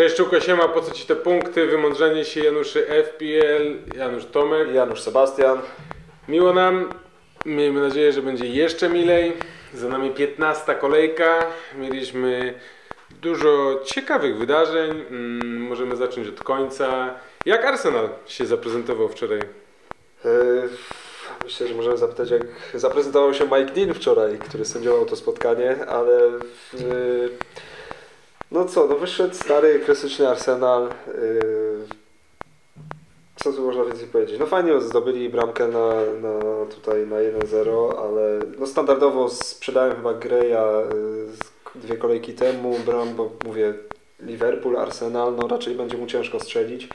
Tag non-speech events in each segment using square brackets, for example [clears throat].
Cześć Czułko, siema, po co Ci te punkty? Wymądrzenie się Januszy FPL, Janusz Tomek. Janusz Sebastian. Miło nam, miejmy nadzieję, że będzie jeszcze milej. Za nami 15 kolejka, mieliśmy dużo ciekawych wydarzeń. Mm, możemy zacząć od końca. Jak Arsenal się zaprezentował wczoraj? Yy, Myślę, że możemy zapytać, jak zaprezentował się Mike Dean wczoraj, który sędziował to spotkanie, ale yy, no co, no wyszedł stary, klasyczny Arsenal. Yy, Co tu można więcej powiedzieć? No fajnie zdobyli bramkę na, na tutaj na 1-0, ale no standardowo sprzedałem chyba Greya yy, dwie kolejki temu, bram, bo mówię Liverpool, Arsenal, no raczej będzie mu ciężko strzelić.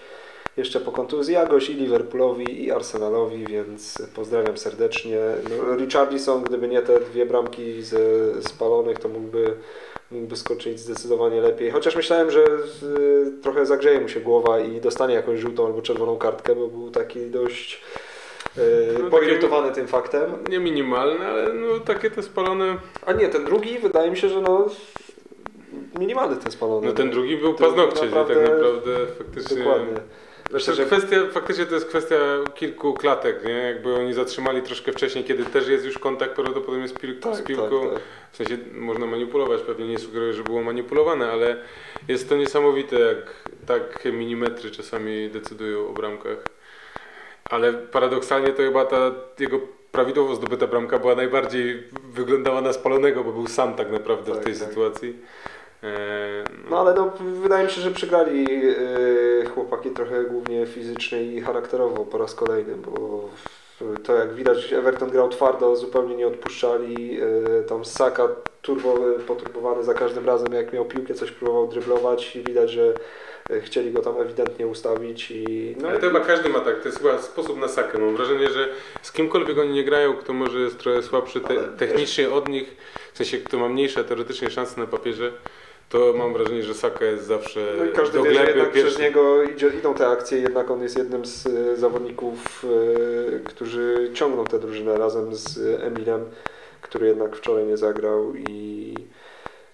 Jeszcze po kontuzji Jagoś i Liverpoolowi i Arsenalowi, więc pozdrawiam serdecznie. No, Richarlison, gdyby nie te dwie bramki ze spalonych, to mógłby, mógłby skoczyć zdecydowanie lepiej. Chociaż myślałem, że y, trochę zagrzeje mu się głowa i dostanie jakąś żółtą albo czerwoną kartkę, bo był taki dość y, No, poirytowany tym faktem. Nie minimalne, ale no takie te spalone. A nie, ten drugi wydaje mi się, że no minimalny ten spalony. No ten drugi był paznokcie, tak naprawdę- naprawdę faktycznie. Dokładnie. Myślę, że kwestia, faktycznie to jest kwestia kilku klatek, nie? Jakby oni zatrzymali troszkę wcześniej, kiedy też jest już kontakt prawdopodobnie z, pil- Tak, z piłką. tak, tak. W sensie można manipulować, pewnie nie sugeruję, że było manipulowane, ale jest to niesamowite, jak tak milimetry czasami decydują o bramkach. Ale paradoksalnie to chyba ta jego prawidłowo zdobyta bramka była najbardziej wyglądała na spalonego, bo był sam tak naprawdę w Tak, tej tak. sytuacji. E, No ale no, wydaje mi się, że przegrali yy, chłopaki trochę głównie fizycznie i charakterowo po raz kolejny, bo to jak widać Everton grał twardo, zupełnie nie odpuszczali, yy, tam Saka turbo, poturbowany za każdym razem jak miał piłkę coś próbował dryblować i widać, że yy, chcieli go tam ewidentnie ustawić i No ale to chyba każdy ma tak, to jest chyba sposób na sakę. Mam wrażenie, że z kimkolwiek oni nie grają, kto może jest trochę słabszy te, technicznie od nich, w sensie kto ma mniejsze teoretycznie szanse na papierze, to mam wrażenie, że Saka jest zawsze No i każdy do wie, gleby jednak przez niego idzie, idą te akcje, jednak on jest jednym z y, zawodników, y, którzy ciągną tę drużynę razem z Emilem, który jednak wczoraj nie zagrał i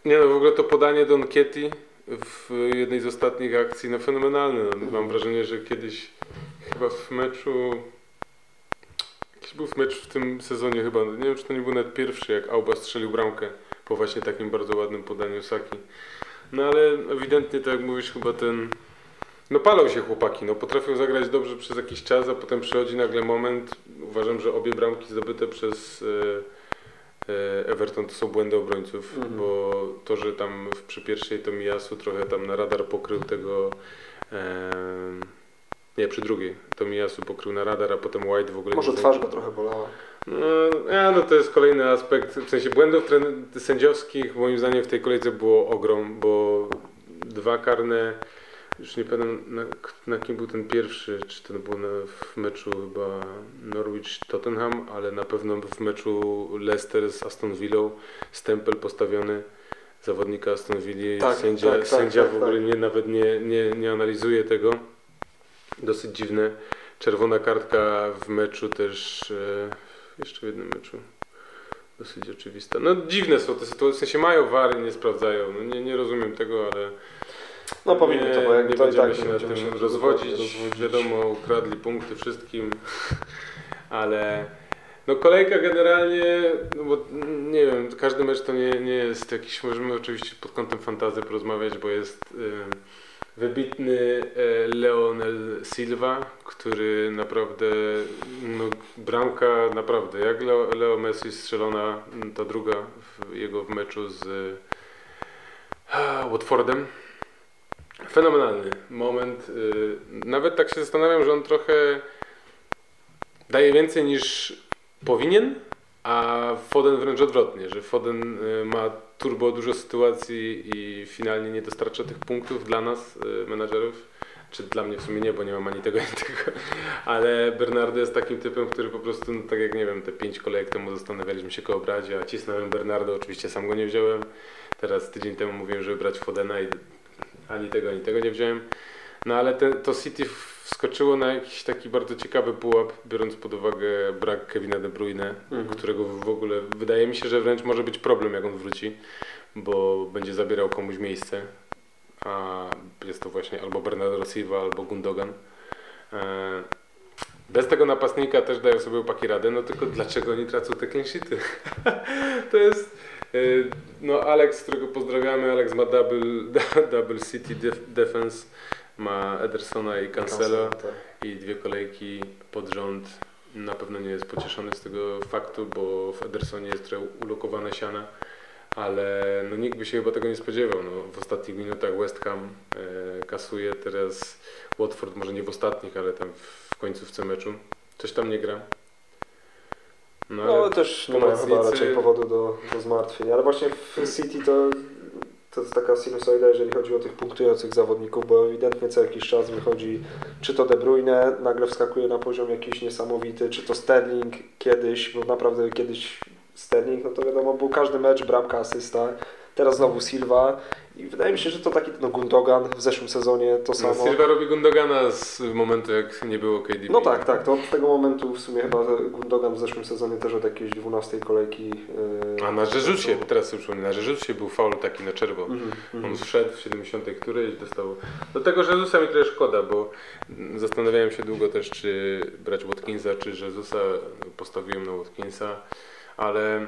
Nie no, w ogóle to podanie Don Ketty w jednej z ostatnich akcji, no fenomenalne. No, mam wrażenie, że kiedyś chyba w meczu, jakiś był w mecz w tym sezonie chyba, nie wiem czy to nie był nawet pierwszy, jak Auba strzelił bramkę po właśnie takim bardzo ładnym podaniu Saki. No ale ewidentnie, tak jak mówisz, chyba ten, no palą się chłopaki, no potrafią zagrać dobrze przez jakiś czas, a potem przychodzi nagle moment, uważam, że obie bramki zdobyte przez... e, e, Everton to są błędy obrońców, Mhm. bo to, że tam w, przy pierwszej to Mijasu trochę tam na radar pokrył tego. em, nie, przy drugiej. To Mijasu pokrył na radar, a potem White w ogóle może nie twarz go trochę bolała. No, ja, no to jest kolejny aspekt, w sensie błędów sędziowskich moim zdaniem w tej kolejce było ogrom, bo dwa karne, już nie pamiętam na, na kim był ten pierwszy, czy to było na, w meczu chyba Norwich-Tottenham, ale na pewno w meczu Leicester z Aston Villą, stempel postawiony zawodnika Aston Villa, Tak, sędzia, tak, tak, sędzia tak, w ogóle tak. nie, nawet nie, nie, nie analizuje tego, dosyć dziwne. Czerwona kartka w meczu też, e, jeszcze w jednym meczu. Dosyć oczywista. No dziwne są te sytuacje, w sensie mają wary, nie sprawdzają. No, nie, nie rozumiem tego, ale No powinni to, bo jak nie to będziemy tak się będziemy tym się rozwodzić. rozwodzić. Wiadomo, ukradli punkty wszystkim, [laughs] ale no kolejka generalnie, no bo nie wiem, każdy mecz to nie, nie jest jakiś, możemy oczywiście pod kątem fantazy porozmawiać, bo jest y, wybitny e, Leonel Silva, który naprawdę, no bramka naprawdę, jak Leo, Leo Messi strzelona, ta druga w, jego w meczu z e, Watfordem. Fenomenalny moment. y, Nawet tak się zastanawiam, że on trochę daje więcej niż powinien, a Foden wręcz odwrotnie, że Foden ma turbo dużo sytuacji i finalnie nie dostarcza tych punktów dla nas, y, menadżerów. Czy dla mnie w sumie nie, bo nie mam ani tego, [laughs] ani tego. Ale Bernardo jest takim typem, który po prostu, no, tak jak nie wiem, te pięć kolejek temu zastanawialiśmy się koło brać, a cisnąłem Bernardo, oczywiście sam go nie wziąłem. Teraz tydzień temu mówiłem, żeby brać Fodena i ani tego, ani tego nie wziąłem. No ale to City wskoczyło na jakiś taki bardzo ciekawy pułap, biorąc pod uwagę brak Kevina De Bruyne, Mhm. którego w ogóle wydaje mi się, że wręcz może być problem, jak on wróci, bo będzie zabierał komuś miejsce. A jest to właśnie albo Bernardo Silva, albo Gundogan. E, bez tego napastnika też dają sobie upaki radę, no tylko dlaczego oni tracą te clean sheety? [laughs] to jest, e, no Alex, którego pozdrawiamy, Alex ma double, [laughs] double city def defense, ma Edersona i Cancelo Tak. i dwie kolejki pod rząd. Na pewno nie jest pocieszony z tego faktu, bo w Edersonie jest trochę ulokowane siana, ale no nikt by się chyba tego nie spodziewał. No, w ostatnich minutach West Ham e, kasuje, teraz Watford może nie w ostatnich, ale tam w końcówce meczu. Coś tam nie gra. No, No ale ale też nie ma chyba raczej powodu do, do zmartwień. Ale właśnie w City to, to jest taka sinusoida, jeżeli chodzi o tych punktujących zawodników, bo ewidentnie co jakiś czas wychodzi, czy to De Bruyne nagle wskakuje na poziom jakiś niesamowity, czy to Sterling kiedyś, bo naprawdę kiedyś Sterling, no to wiadomo, był każdy mecz, bramka, asysta. Teraz znowu Silva i wydaje mi się, że to taki no Gundogan w zeszłym sezonie to no, samo. Silva robi Gundogana z momentu jak nie było KDB. No tak, tak, to od tego momentu w sumie chyba Gundogan w zeszłym sezonie też od jakiejś 12 kolejki. Yy, A na Rzerzucie, teraz sobie przypomnę, na Rzerzucie był faul taki na czerwono. Mhm, On wszedł w 70 którejś, dostał. Do tego Jezusa mi trochę szkoda, bo zastanawiałem się długo też, czy brać Watkinsa, czy Jezusa. Postawiłem na Watkinsa, ale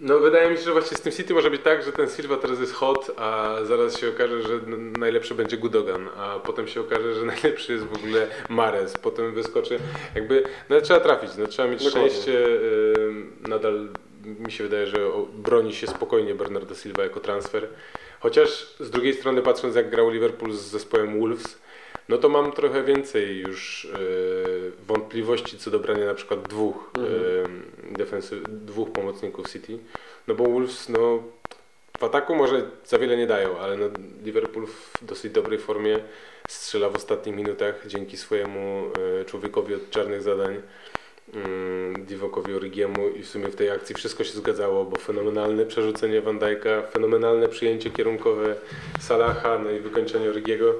no wydaje mi się, że właśnie z tym City może być tak, że ten Silva teraz jest hot, a zaraz się okaże, że najlepszy będzie Gudogan, a potem się okaże, że [laughs] najlepszy jest w ogóle Mares, potem wyskoczy, jakby, no trzeba trafić, no trzeba mieć Dokładnie. szczęście, yy, nadal mi się wydaje, że broni się spokojnie Bernardo Silva jako transfer, chociaż z drugiej strony patrząc jak grał Liverpool z zespołem Wolves, no to mam trochę więcej już yy, wątpliwości co do brania na przykład dwóch Mhm. yy, defensy, dwóch pomocników City, no bo Wolves no w ataku może za wiele nie dają, ale no Liverpool w dosyć dobrej formie strzela w ostatnich minutach dzięki swojemu e, człowiekowi od czarnych zadań, mm, Divokowi Origiemu i w sumie w tej akcji wszystko się zgadzało, bo fenomenalne przerzucenie Van Dijk'a, fenomenalne przyjęcie kierunkowe Salaha, no i wykończenie Origiego.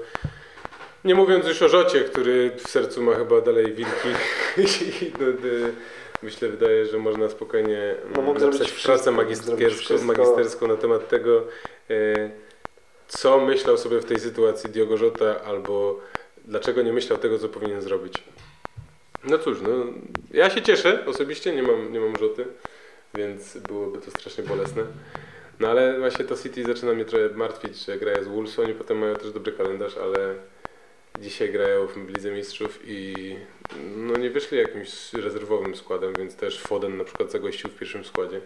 Nie mówiąc już o Rzocie, który w sercu ma chyba dalej wilki. [laughs] No, y, myślę, wydaje, że można spokojnie No, mógł napisać pracę magisterską, magisterską na temat tego, e, co myślał sobie w tej sytuacji Diogo Jota, albo dlaczego nie myślał tego, co powinien zrobić. No cóż, no, ja się cieszę osobiście, nie mam, nie mam Joty, więc byłoby to strasznie bolesne. No ale właśnie to City zaczyna mnie trochę martwić, że grają z Wolves, oni potem mają też dobry kalendarz, ale dzisiaj grają w Lidze Mistrzów i no nie wyszli jakimś rezerwowym składem, więc też Foden na przykład zagościł w pierwszym składzie,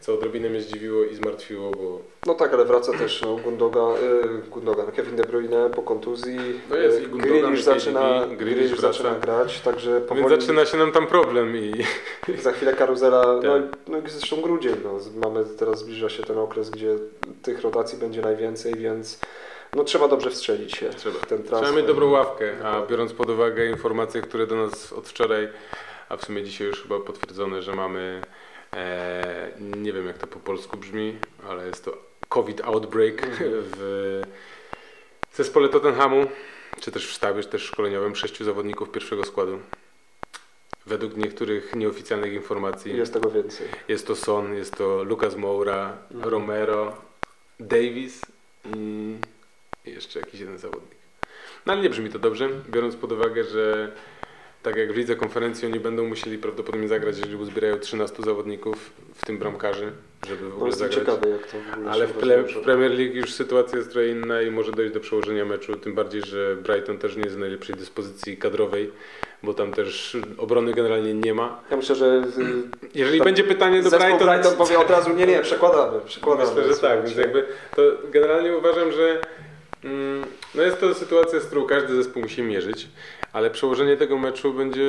co odrobinę mnie zdziwiło i zmartwiło, bo No tak, ale wraca też no, Gundogan, y, Gundogan, Kevin De Bruyne po kontuzji. No jest y, i Gundogan, Grealish zaczyna, Grealish zaczyna grać, także więc powoli zaczyna się nam tam problem i za chwilę karuzela, no, Tak. no i zresztą grudzień, no, mamy teraz zbliża się ten okres, gdzie tych rotacji będzie najwięcej, więc no trzeba dobrze wstrzelić się Trzeba. w ten transfer. Trzeba mieć dobrą ławkę, a biorąc pod uwagę informacje, które do nas od wczoraj, a w sumie dzisiaj już chyba potwierdzone, że mamy, e, nie wiem jak to po polsku brzmi, ale jest to COVID outbreak Mhm. w zespole Tottenhamu, czy też w sztabie, czy też szkoleniowym, sześciu zawodników pierwszego składu. Według niektórych nieoficjalnych informacji Jest tego więcej. jest to Son, jest to Lucas Moura, Mhm. Romero, Davis i jeszcze jakiś jeden zawodnik. No ale nie brzmi to dobrze, biorąc pod uwagę, że tak jak w lidze konferencji oni będą musieli prawdopodobnie zagrać, jeżeli uzbierają 13 zawodników, w tym bramkarzy, żeby w No ogóle jestem zagrać. ciekawy jak to w ogóle Ale w, ple, w Premier League już sytuacja jest trochę inna i może dojść do przełożenia meczu, tym bardziej, że Brighton też nie jest w najlepszej dyspozycji kadrowej, bo tam też obrony generalnie nie ma. Ja myślę, że y, Jeżeli będzie pytanie do Brighton, Brighton powie od razu, nie, nie, przekładamy, przekładamy. Myślę, że tak, więc jakby to generalnie uważam, że no jest to sytuacja, z którą każdy zespół musi mierzyć, ale przełożenie tego meczu będzie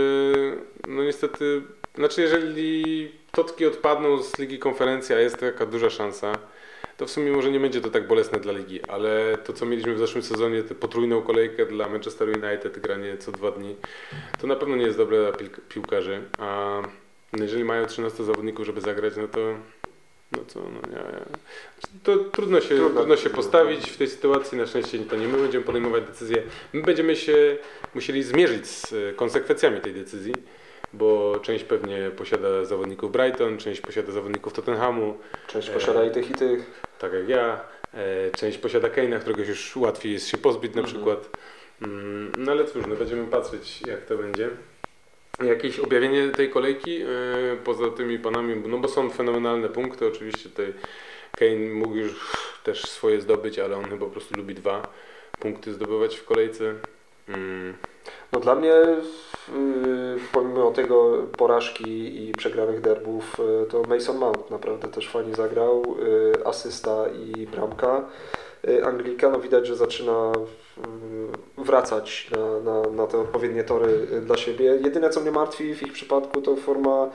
no niestety, znaczy jeżeli Totki odpadną z Ligi Konferencji, a jest taka duża szansa, to w sumie może nie będzie to tak bolesne dla ligi, ale to co mieliśmy w zeszłym sezonie, tę potrójną kolejkę dla Manchester United, granie co dwa dni, to na pewno nie jest dobre dla piłkarzy, a jeżeli mają 13 zawodników, żeby zagrać, no to no to no nie, nie. To trudno się, Trudno. trudno się postawić w tej sytuacji. Na szczęście to nie my będziemy podejmować decyzje. My będziemy się musieli zmierzyć z e, konsekwencjami tej decyzji, bo część pewnie posiada zawodników Brighton, część posiada zawodników Tottenhamu, Część e, posiada i tych i tych. tak jak ja. E, część posiada Kane'a, którego już łatwiej jest się pozbyć na Mhm. przykład. Mm, No ale cóż, no będziemy patrzeć jak to będzie. Jakieś objawienie tej kolejki e, poza tymi panami, no bo są fenomenalne punkty. Oczywiście tutaj Kane mógł już też swoje zdobyć, ale on chyba po prostu lubi dwa punkty zdobywać w kolejce. Mm, No dla mnie, yy, pomimo tego porażki i przegranych derbów, yy, to Mason Mount naprawdę też fajnie zagrał. Asysta i bramka. Anglika, no widać, że zaczyna wracać na, na, na te odpowiednie tory yy, dla siebie. Jedyne, co mnie martwi w ich przypadku, to forma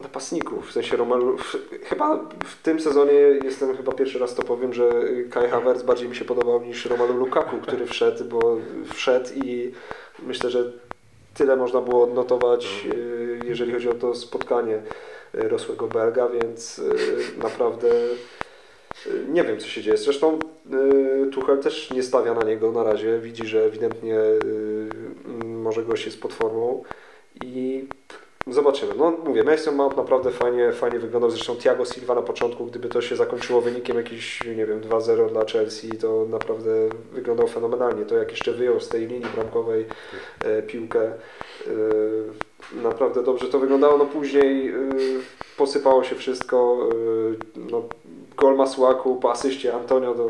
napastników. W sensie Romalu, w, chyba w tym sezonie jestem chyba pierwszy raz to powiem, że Kai Havertz bardziej mi się podobał niż Romelu Lukaku, który wszedł, bo wszedł i myślę, że tyle można było odnotować, y, jeżeli chodzi o to spotkanie y, rosłego Belga, więc y, naprawdę y, nie wiem, co się dzieje. Zresztą y, Tuchel też nie stawia na niego na razie. Widzi, że ewidentnie y, może gość jest pod formą i zobaczymy. No mówię, Mason Mount naprawdę fajnie, fajnie wyglądał. Zresztą Thiago Silva na początku, gdyby to się zakończyło wynikiem jakiś, nie wiem, 2-0 dla Chelsea, to naprawdę wyglądał fenomenalnie. To jak jeszcze wyjął z tej linii bramkowej e, piłkę. E, naprawdę dobrze to wyglądało. No później e, posypało się wszystko. No, gol Masuaku po asyście Antonio, [laughs] to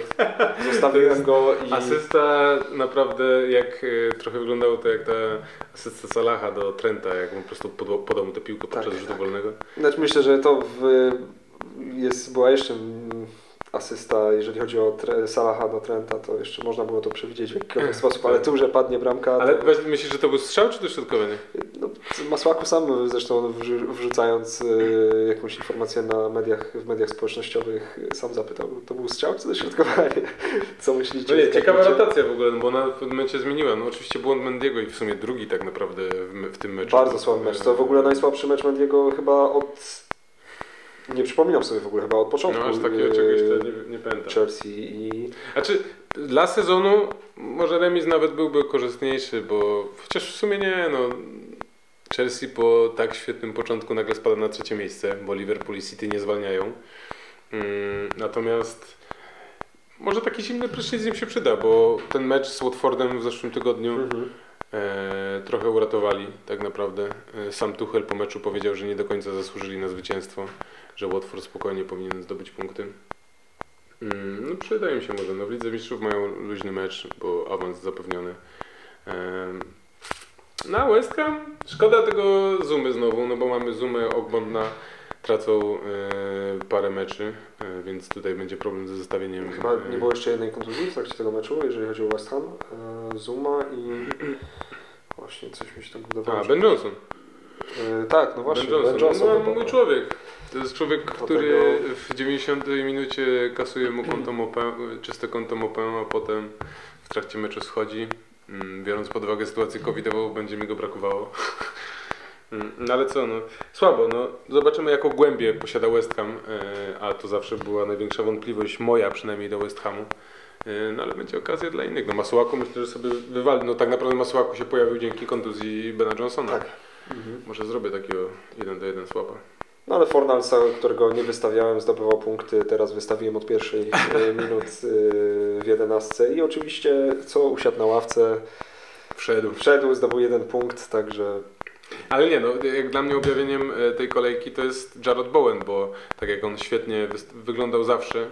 zostawiłem go i... Asysta naprawdę jak e, trochę wyglądało to jak ta asysta Salaha do Trenta, jak on po prostu podał, podał mu tę piłkę Tak, podczas rzutu tak. wolnego. Znaczy myślę, że to w, jest, była jeszcze mm, asysta, jeżeli chodzi o tre, Salaha do Trenta, to jeszcze można było to przewidzieć w jakikolwiek [clears throat] sposób, ale tu, że padnie bramka, Ale to, myślisz, że to był strzał czy dośrodkowanie? no, Masłaku sam zresztą wrzu- wrzucając y, jakąś informację na mediach, w mediach społecznościowych sam zapytał, to był strzał czy dośrodkowanie? [laughs] Co myślicie? No nie, ciekawa rotacja w ogóle, bo ona w pewnym momencie zmieniła. No oczywiście błąd Mendiego i w sumie drugi tak naprawdę w, w tym meczu. Bardzo słaby mecz. To w ogóle najsłabszy mecz Mendiego chyba od... Nie przypominam sobie w ogóle chyba od początku. No aż takiego y, czegoś to nie, nie pamiętam. Chelsea i Znaczy, dla sezonu może remis nawet byłby korzystniejszy, bo chociaż w sumie nie, no. Chelsea po tak świetnym początku nagle spada na trzecie miejsce, bo Liverpool i City nie zwalniają. Mm, natomiast może taki zimny prysznic im się przyda, bo ten mecz z Watfordem w zeszłym tygodniu e, trochę uratowali tak naprawdę. E, sam Tuchel po meczu powiedział, że nie do końca zasłużyli na zwycięstwo, że Watford spokojnie powinien zdobyć punkty. Mm, no przyda im się może. No w Lidze Mistrzów mają luźny mecz, bo awans zapewniony. Em, Na West Ham szkoda tego Zumy znowu, no bo mamy Zumę, Ogbonna tracą e, parę meczy, e, więc tutaj będzie problem ze zestawieniem. Chyba nie e, było jeszcze jednej kontuzji w trakcie tego meczu, jeżeli chodzi o West Ham. Zuma i [clears throat] właśnie coś mi się tam budowało. A, Ben Johnson. Tak, no właśnie, ben Johnson. Ben Johnson. no, mój człowiek. To jest człowiek, który w 90 minucie kasuje mu konto mopę, czyste konto mopę, a potem w trakcie meczu schodzi. Mm, Biorąc pod uwagę sytuację covidową, będzie mi go brakowało. [laughs] Mm, No ale co, no słabo, no zobaczymy jaką głębię posiada West Ham, e, a to zawsze była największa wątpliwość moja przynajmniej do West Hamu. E, No ale będzie okazja dla innych. No Masuaku myślę, że sobie wywali. No tak naprawdę Masuaku się pojawił dzięki kontuzji Bena Johnsona. Tak. Mhm. Może zrobię takiego 1 do 1 słaba. No ale Fornalsa, którego nie wystawiałem, zdobywał punkty, teraz wystawiłem od pierwszej e, [laughs] minut w jedenastce i oczywiście co usiadł na ławce, Wszedł. wszedł, zdobył jeden punkt, także Ale nie, no jak dla mnie objawieniem e, tej kolejki to jest Jarrod Bowen, bo tak jak on świetnie wyglądał zawsze,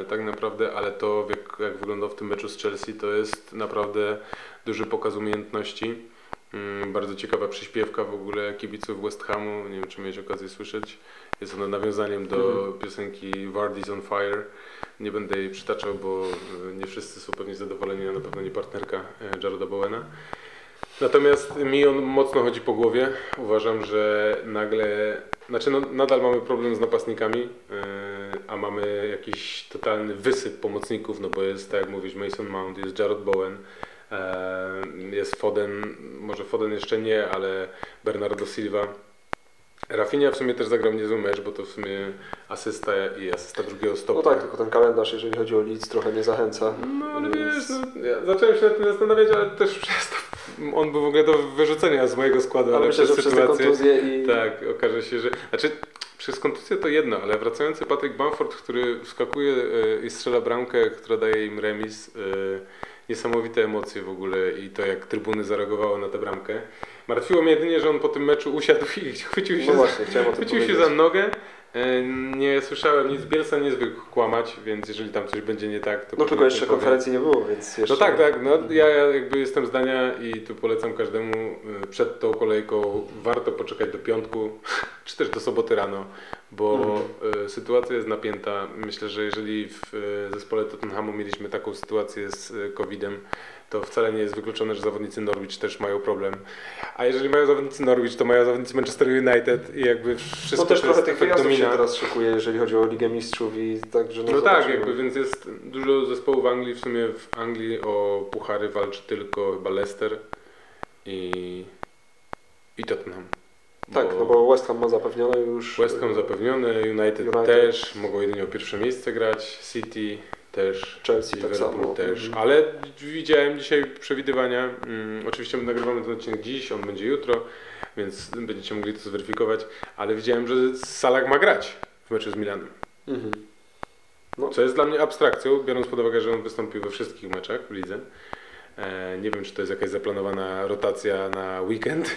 e, tak naprawdę, ale to jak, jak wyglądał w tym meczu z Chelsea, to jest naprawdę duży pokaz umiejętności. Mm, Bardzo ciekawa przyśpiewka w ogóle kibiców West Hamu, nie wiem czy miałeś okazję słyszeć. Jest ona nawiązaniem do Mhm. piosenki Vardy's on Fire. Nie będę jej przytaczał, bo e, nie wszyscy są pewnie zadowoleni, a na pewno nie partnerka Jarroda Bowena. Natomiast mi on mocno chodzi po głowie. Uważam, że nagle, znaczy no, nadal mamy problem z napastnikami, yy, a mamy jakiś totalny wysyp pomocników, no bo jest, tak jak mówisz, Mason Mount, jest Jarrod Bowen, yy, jest Foden, może Foden jeszcze nie, ale Bernardo Silva. Rafinha w sumie też zagrał niezły mecz, bo to w sumie asysta i asysta drugiego no stopu. tak, tylko ten kalendarz, jeżeli chodzi o Leeds, trochę nie zachęca. No ale Więc- wiesz, no, ja zacząłem się nad tym zastanawiać, ale też [laughs] przez to, on był w ogóle do wyrzucenia z mojego składu, Ale ale myślę, przez przez sytuację, i... tak, okaże się, że, znaczy czy jest kontuzja to jedno, ale wracający Patrick Bamford, który wskakuje e, i strzela bramkę, która daje im remis, e, niesamowite emocje w ogóle i to jak trybuny zareagowały na tę bramkę. Martwiło mnie jedynie, że on po tym meczu usiadł i [laughs] chwycił się, No właśnie, tym chwycił się za nogę. E, Nie słyszałem nic, Bielsa nie zwykł kłamać, więc jeżeli tam coś będzie nie tak, to... No tylko jeszcze powiem. konferencji nie było, więc jeszcze... No tak, tak. No, ja ja jakby jestem zdania i tu polecam każdemu y, przed tą kolejką warto poczekać do piątku, [laughs] czy też do soboty rano, bo Mhm. y, sytuacja jest napięta. Myślę, że jeżeli w zespole Tottenhamu mieliśmy taką sytuację z COVID-em, to wcale nie jest wykluczone, że zawodnicy Norwich też mają problem. A jeżeli mają zawodnicy Norwich, to mają zawodnicy Manchester United i jakby wszystko No też trochę tych wyjazdów się domina. teraz szykuje, jeżeli chodzi o Ligę Mistrzów i także... No tak, zobaczymy. jakby, więc jest dużo zespołów w Anglii. W sumie w Anglii o puchary walczy tylko chyba Leicester i, i Tottenham. Tak, no bo West Ham ma zapewnione już... West Ham zapewniony, United, United. też, mogą jedynie o pierwsze miejsce grać, City też, Chelsea tak samo. też, Mhm. ale widziałem dzisiaj przewidywania, mm, oczywiście my nagrywamy ten odcinek dziś, on będzie jutro, więc będziecie mogli to zweryfikować, ale widziałem, że Salah ma grać w meczu z Milanem. Mhm. Co jest dla mnie abstrakcją, biorąc pod uwagę, że on wystąpił we wszystkich meczach w lidze. E, nie wiem, czy to jest jakaś zaplanowana rotacja na weekend.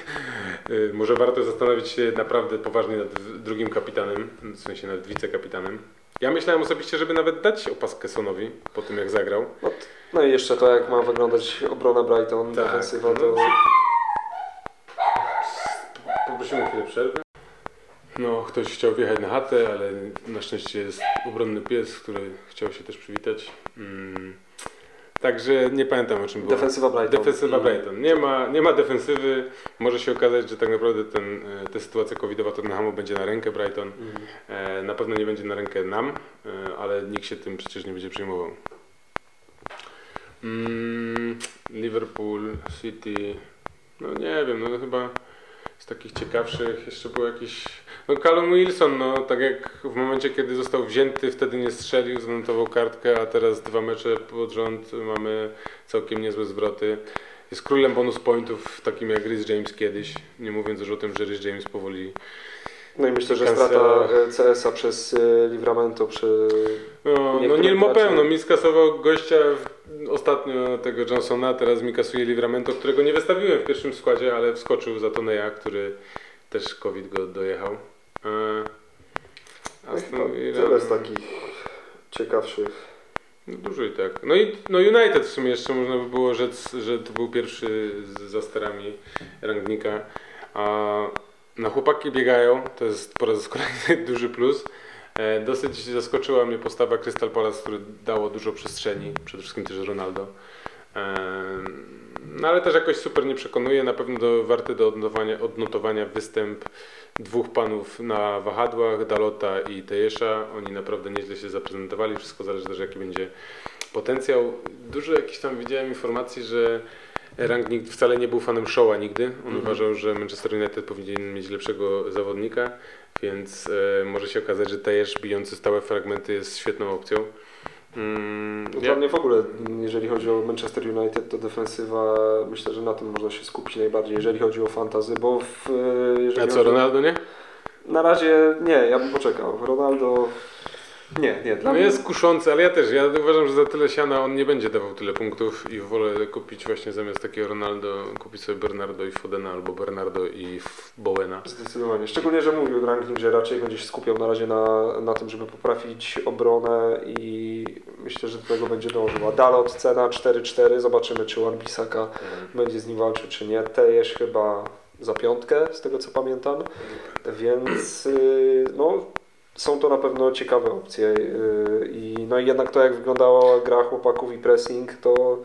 E, może warto zastanowić się naprawdę poważnie nad drugim kapitanem, w sensie nad wicekapitanem. Ja myślałem osobiście, żeby nawet dać opaskę Sonowi po tym, jak zagrał. No, no i jeszcze to, jak ma wyglądać obrona Brighton, Tak, defensywa, no. to... Poprosimy chwilę przerwy. No, ktoś chciał wjechać na chatę, ale na szczęście jest obronny pies, który chciał się też przywitać. Mm. Także nie pamiętam o czym było. Defensywa Brighton. Defensywa Mhm. Brighton. Nie ma, nie ma defensywy. Może się okazać, że tak naprawdę ten, e, ta sytuacja covidowa Tottenhamu będzie na rękę Brighton. Mhm. E, Na pewno nie będzie na rękę nam, e, ale nikt się tym przecież nie będzie przejmował. Mm, Liverpool, City, no nie wiem, no chyba z takich ciekawszych jeszcze był jakiś... No Callum Wilson, no tak jak w momencie, kiedy został wzięty, wtedy nie strzelił, zanotował kartkę, a teraz dwa mecze pod rząd mamy całkiem niezłe zwroty. Jest królem bonus pointów, takim jak Rhys James kiedyś, nie mówiąc już o tym, że Rhys James powoli No i myślę, że strata e, CS-a przez e, Livramento przy... No, no Niektóre Neil Mopę, gracze- no mi skasował gościa ostatnio tego Johnsona, teraz mi kasuje Livramento, którego nie wystawiłem w pierwszym składzie, ale wskoczył za Toneja, który też COVID go dojechał. E, No, Villa, Tyle z takich ciekawszych. no, dużo i tak. No i no United w sumie jeszcze można by było rzec, że to był pierwszy z, za sterami rangnika. A no chłopaki biegają, to jest po raz kolejny [laughs] duży plus. E, dosyć zaskoczyła mnie postawa Crystal Palace, który dało dużo przestrzeni, przede wszystkim też Ronaldo. E, no ale też jakoś super nie przekonuje, na pewno do, warty do odnotowania, odnotowania występ dwóch panów na wahadłach, Dalota i Tejesza. Oni naprawdę nieźle się zaprezentowali, wszystko zależy też jaki będzie potencjał. Dużo jakichś tam widziałem informacji, że Rangnick wcale nie był fanem Shaw'a nigdy. On Mhm. uważał, że Manchester United powinien mieć lepszego zawodnika, więc e, może się okazać, że Tejesz bijący stałe fragmenty jest świetną opcją. Mm, No ja- Dla mnie w ogóle, jeżeli chodzi o Manchester United, to defensywa, myślę, że na tym można się skupić najbardziej, jeżeli chodzi o fantazy, bo w, e, jeżeli A co, Ronaldo nie? Na razie nie, ja bym poczekał. Ronaldo... Nie, nie, dla No mnie... jest kuszący, ale ja też, ja uważam, że za tyle siana on nie będzie dawał tyle punktów i wolę kupić właśnie zamiast takiego Ronaldo, kupić sobie Bernardo i Fodena albo Bernardo i Bowena. Zdecydowanie. Szczególnie, że mówił ranking, że raczej będzie się skupiał na razie na, na tym, żeby poprawić obronę i myślę, że do tego będzie dążył. A Dalot cena 4-4, zobaczymy czy Wan-Bissaka będzie z nim walczył czy nie. Tejesz chyba za piątkę, z tego co pamiętam. Więc yy, no, są to na pewno ciekawe opcje. Yy, I no i jednak to jak wyglądała gra chłopaków i pressing, to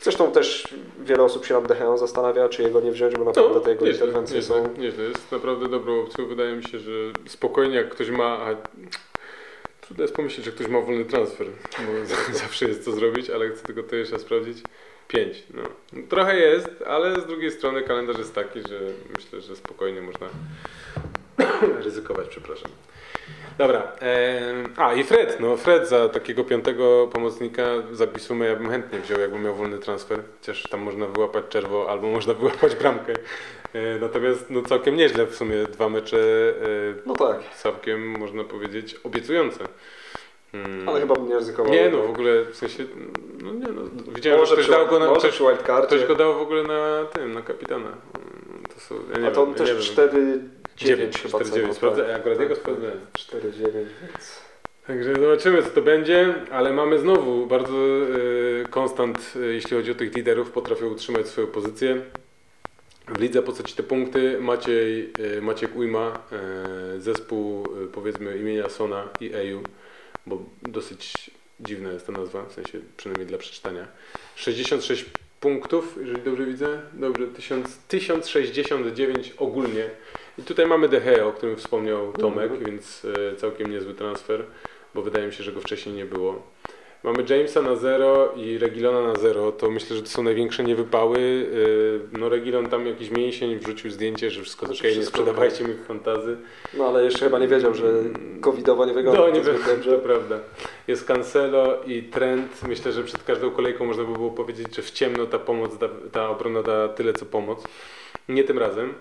zresztą też wiele osób się nad Decheą zastanawia, czy jego nie wziąć, bo naprawdę te jego No, nieźle, interwencje nieźle, są... nieźle. Jest naprawdę dobrą opcją. Wydaje mi się, że spokojnie jak ktoś ma... A... Trudno jest pomyśleć, że ktoś ma wolny transfer, bo [laughs] zawsze jest co zrobić, ale chcę tylko to jeszcze sprawdzić. Pięć. No. Trochę jest, ale z drugiej strony kalendarz jest taki, że myślę, że spokojnie można [coughs] ryzykować, przepraszam. Dobra. a i Fred, no Fred za takiego piątego pomocnika zapisujmy, ja bym chętnie wziął, jakbym miał wolny transfer. Chociaż tam można wyłapać czerwo albo można [laughs] wyłapać bramkę. E, natomiast no całkiem nieźle w sumie dwa mecze e, No tak, całkiem można powiedzieć obiecujące. Mm. ale chyba bym nie ryzykował. Nie no, w ogóle w sensie, no nie no, widziałem, może że ktoś przy, dał go na, ktoś, ktoś go dał w ogóle na tym, na kapitana. To są, ja A to on wiem, też ja nie 4 9, chyba 4, 9, cenowo, sprawdzę, ja akurat jego sprawdzałem. 4 9, więc Także zobaczymy co to będzie, ale mamy znowu bardzo y, konstant, y, jeśli chodzi o tych liderów, potrafią utrzymać swoją pozycję. W lidze po co ci te punkty? Maciej, y, Maciek Ujma, y, zespół y, powiedzmy imienia Sona i Eju, bo dosyć dziwna jest ta nazwa, w sensie przynajmniej dla przeczytania. 66 punktów, jeżeli dobrze widzę. Dobrze, 1000, 1069 ogólnie. I tutaj mamy De Gea, o którym wspomniał Tomek, więc e, całkiem niezły transfer, bo wydaje mi się, że go wcześniej nie było. Mamy Jamesa na 0 i Regilona na 0. To myślę, że to są największe niewypały. E, No Regilon tam jakiś mięsień wrzucił zdjęcie, że wszystko Znaczy, okej, nie sprzedawajcie mi fantazy. No ale jeszcze chyba nie wiedział, że covidowo nie wygląda No to nie wiem, to prawda. Jest Cancelo i Trent. Myślę, że przed każdą kolejką można by było powiedzieć, że w ciemno ta pomoc, da, ta obrona da tyle co pomoc. Nie tym razem.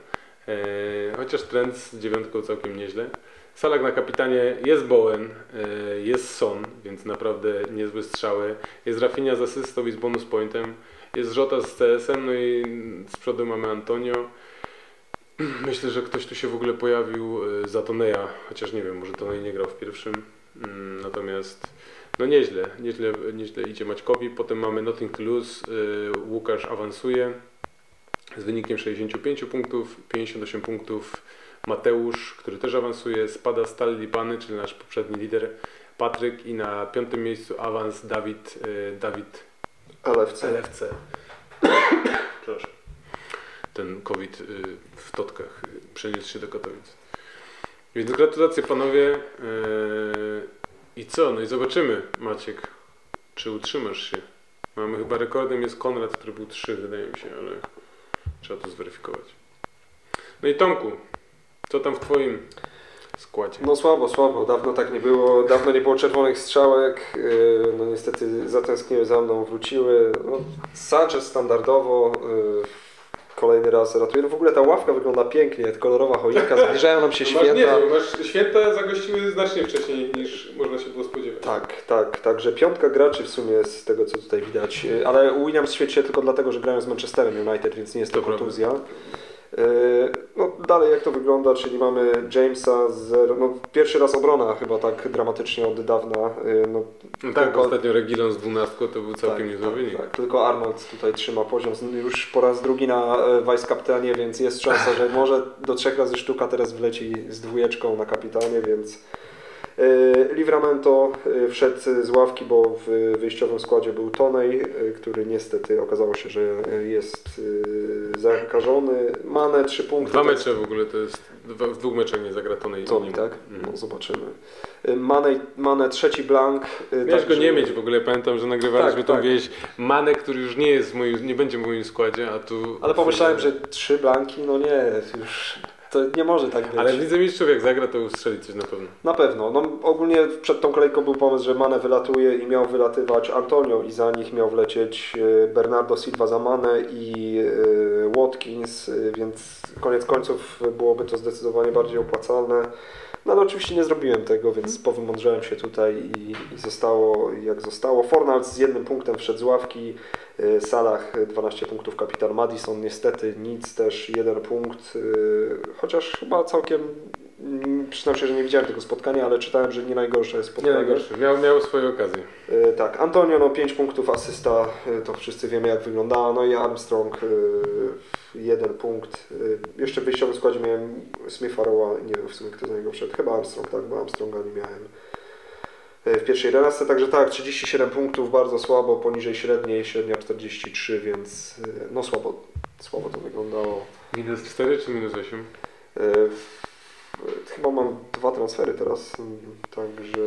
E, chociaż Trent z dziewiątką całkiem nieźle. Salak na kapitanie jest Bowen, e, jest Son, więc naprawdę niezłe strzały. Jest Rafinha z asystą i z bonus pointem. Jest Żota z CS-em, no i z przodu mamy Antonio. [clears throat] Myślę, że ktoś tu się w ogóle pojawił e, za Toneja, chociaż nie wiem, może Tonej nie grał w pierwszym. Mm, Natomiast no nieźle, nieźle, nieźle idzie Maćkowi. Potem mamy Nothing to Lose, Łukasz awansuje z wynikiem 65 punktów, 58 punktów Mateusz, który też awansuje, spada Stal Lipany, czyli nasz poprzedni lider Patryk i na piątym miejscu awans Dawid, e, Dawid LFC. LFC. Ten COVID y, w Totkach y, przeniósł się do Katowic. Więc gratulacje panowie. I co? No i zobaczymy, Maciek, czy utrzymasz się. Mamy chyba rekordem jest Konrad, który był 3, wydaje mi się, ale trzeba to zweryfikować. No i Tomku, co tam w twoim składzie? No słabo, słabo. Dawno tak nie było. Dawno nie było czerwonych strzałek. Yy, No niestety zatęskniły za mną, wróciły. No, Sanchez standardowo. Kolejny raz ratuje. No w ogóle ta ławka wygląda pięknie, kolorowa choinka, zbliżają nam się [laughs] nie, święta. no masz, święta zagościły znacznie wcześniej niż można się było spodziewać. Tak, tak, także piątka graczy w sumie z tego co tutaj widać, Yy, ale Williams świeci się tylko dlatego, że grają z Manchesterem United, więc nie jest to, To prawda. kontuzja. Yy, No dalej jak to wygląda, czyli mamy Jamesa, zero, no pierwszy raz obrona chyba tak dramatycznie od dawna, Yy, no No tak, Tylko- ostatnio Regilon z 12 to był całkiem niezły tak, wynik. tak, tylko Arnold tutaj trzyma poziom z- już po raz drugi na e, vice kapitanie, więc jest szansa, że może do trzech razy sztuka teraz wleci z dwójeczką na kapitanie, więc e, Livramento e, wszedł z ławki, bo w wyjściowym składzie był Tonej, e, który niestety okazało się, że e, jest e, zakażony. Mane trzy punkty. Dwa mecze w ogóle to jest, w dwóch meczach nie zagra Tony, nim. tak? Mhm. No, zobaczymy. E, Mane, Mane trzeci blank. e, Miałeś go także- nie mieć w ogóle, pamiętam, że nagrywaliśmy Tak, tą tak. wieś Manek, który już nie jest w moim, nie będzie w moim składzie, a tu... Ale pomyślałem, że trzy blanki, no nie, już to nie może tak być. Ale w Lidze Mistrzów jak zagra, to ustrzeli coś na pewno. Na pewno. No, ogólnie przed tą kolejką był pomysł, że Mane wylatuje i miał wylatywać Antonio i za nich miał wlecieć e, Bernardo Silva za Mane i e, Watkins, e, więc koniec końców byłoby to zdecydowanie bardziej opłacalne. No ale oczywiście nie zrobiłem tego, więc powymądrzałem się tutaj i, i zostało jak zostało. Fornals z jednym punktem wszedł z ławki, e, Salah e, 12 punktów, kapitan Madison niestety nic, też jeden punkt, e, chociaż chyba całkiem, przyznam się, że nie widziałem tego spotkania, ale czytałem, że nie najgorsze Nie spotkanie. najgorszy. Miał, miał swoje okazje. E, Tak, Antonio no 5 punktów, asysta, e, to wszyscy wiemy jak wyglądała, no i Armstrong e, jeden punkt. Jeszcze w wyjściowym składzie miałem Smitha Rowa, nie wiem w sumie kto za niego wszedł, chyba Armstrong, tak, bo Armstronga nie miałem w pierwszej relacji, także tak, 37 punktów, bardzo słabo, poniżej średniej, średnia 43, więc no słabo, słabo to wyglądało. Minus 4 czy minus 8? Chyba mam dwa transfery teraz, także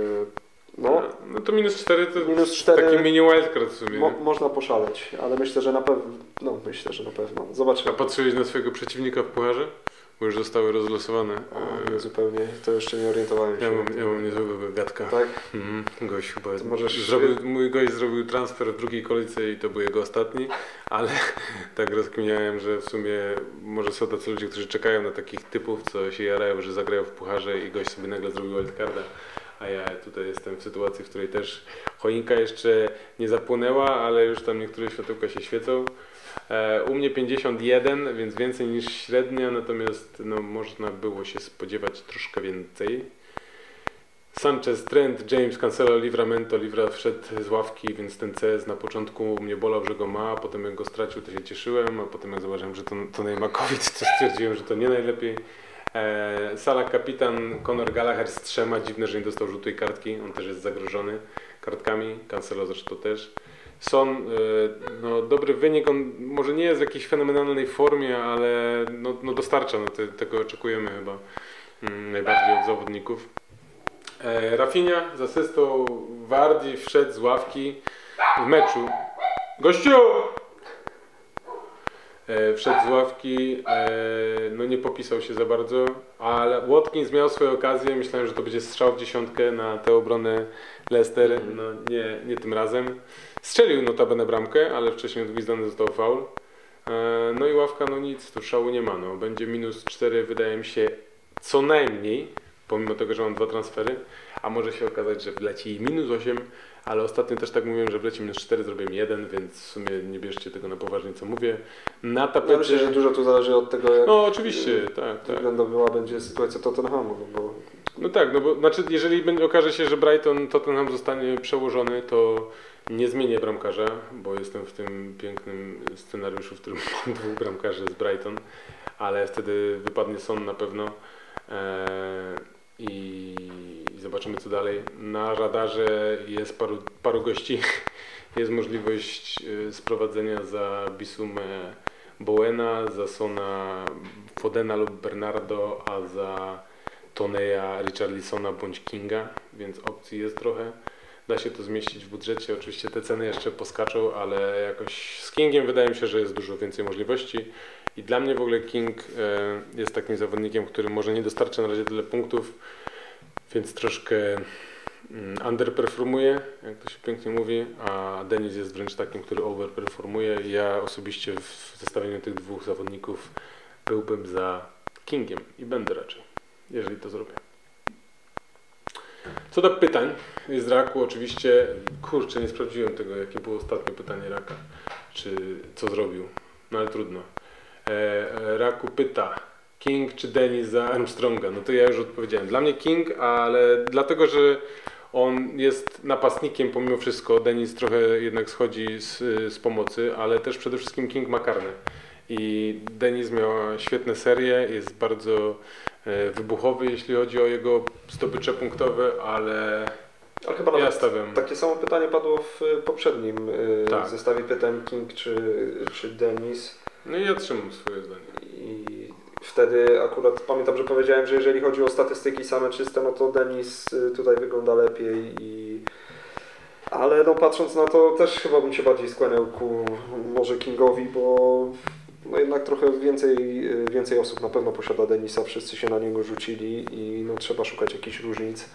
No, no to minus 4 to Minus cztery- taki mini wildcard w sumie. mo, można poszaleć, ale myślę, że na pewno, no myślę, że na pewno. A Zobaczymy. patrzyłeś na swojego przeciwnika w pucharze? Bo już zostały rozlosowane. O, nie, zupełnie, to jeszcze nie orientowałem się. Ja mam, ja mam niezłego gadka. Tak? Mhm, gość chyba możesz- zrobił, mój gość zrobił transfer w drugiej kolejce i to był jego ostatni, ale [laughs] tak rozkminiałem, że w sumie może są tacy ludzie, którzy czekają na takich typów, co się jarają, że zagrają w pucharze i gość sobie nagle zrobił wildcarda. A ja tutaj jestem w sytuacji, w której też choinka jeszcze nie zapłonęła, ale już tam niektóre światełka się świecą. E, U mnie 51, więc więcej niż średnia, natomiast no, można było się spodziewać troszkę więcej. Sanchez, Trent, James, Cancelo, Livramento. Livra wszedł z ławki, więc ten CS na początku mnie bolał, że go ma, a potem jak go stracił, to się cieszyłem, a potem jak zobaczyłem, że to, to COVID, [laughs] to stwierdziłem, że to nie najlepiej. E, Sala kapitan Conor Gallagher z trzema, dziwne, że nie dostał żółtej kartki, on też jest zagrożony kartkami, Cancelo zresztą też. Son, e, no, dobry wynik, on może nie jest w jakiejś fenomenalnej formie, ale no, no dostarcza, no, te, tego oczekujemy chyba mm, najbardziej od zawodników. E, Rafinha z asystą Wardi wszedł z ławki w meczu. Gościu! E, wszedł z ławki, no nie popisał się za bardzo, ale Watkins miał swoje okazje, myślałem, że to będzie strzał w dziesiątkę na tę obronę Leicester, no nie, nie tym razem. Strzelił notabene bramkę, ale wcześniej odgwizdany został faul. E, no i ławka, no nic, tu szału nie ma, no. Będzie minus 4 wydaje mi się co najmniej, pomimo tego, że mam dwa transfery, a może się okazać, że wleci minus 8, ale ostatnio też tak mówiłem, że wleci minus 4, zrobię 1, więc w sumie nie bierzcie tego na poważnie, co mówię. Na Ja tapecie... myślę, że dużo tu zależy od tego, jak No oczywiście, tak, tak. wyglądała będzie sytuacja Tottenhamu, no bo No tak, no bo znaczy, jeżeli będzie, okaże się, że Brighton Tottenham zostanie przełożony, to nie zmienię bramkarza, bo jestem w tym pięknym scenariuszu, w którym mam [laughs] dwóch bramkarzy z Brighton, ale wtedy wypadnie Son na pewno eee, i, zobaczymy co dalej. Na radarze jest paru, paru gości, [laughs] jest możliwość e, sprowadzenia za Bisumę Bowena, za Sona Fodena lub Bernardo, a za Toneja, Richarlisona bądź Kinga, więc opcji jest trochę. Da się to zmieścić w budżecie. Oczywiście te ceny jeszcze poskaczą, ale jakoś z Kingiem wydaje mi się, że jest dużo więcej możliwości. I dla mnie w ogóle King e, jest takim zawodnikiem, który może nie dostarcza na razie tyle punktów, więc troszkę mm, underperformuje, jak to się pięknie mówi, a Denis jest wręcz takim, który overperformuje. Ja osobiście w zestawieniu tych dwóch zawodników byłbym za Kingiem i będę raczej jeżeli to zrobię. Co do pytań z Raku, oczywiście, kurczę, nie sprawdziłem tego, jakie było ostatnie pytanie Raka, czy co zrobił, no ale trudno. E, Raku pyta, King czy Dennis za Armstronga? No to ja już odpowiedziałem. Dla mnie King, ale dlatego, że on jest napastnikiem pomimo wszystko. Denis trochę jednak schodzi z, z pomocy, ale też przede wszystkim King ma karne. I Denis miał świetne serie, jest bardzo e, wybuchowy, jeśli chodzi o jego zdobycze punktowe, ale Ale chyba nawet takie samo pytanie padło w y, poprzednim y, Tak. zestawie pytań King czy, czy Denis. No i ja trzymam swoje zdanie. I wtedy akurat pamiętam, że powiedziałem, że jeżeli chodzi o statystyki same czyste, no to Denis tutaj wygląda lepiej i ale no patrząc na to też chyba bym się bardziej skłaniał ku może Kingowi, bo no jednak trochę więcej, y, więcej osób na pewno posiada Denisa, wszyscy się na niego rzucili i no trzeba szukać jakichś różnic.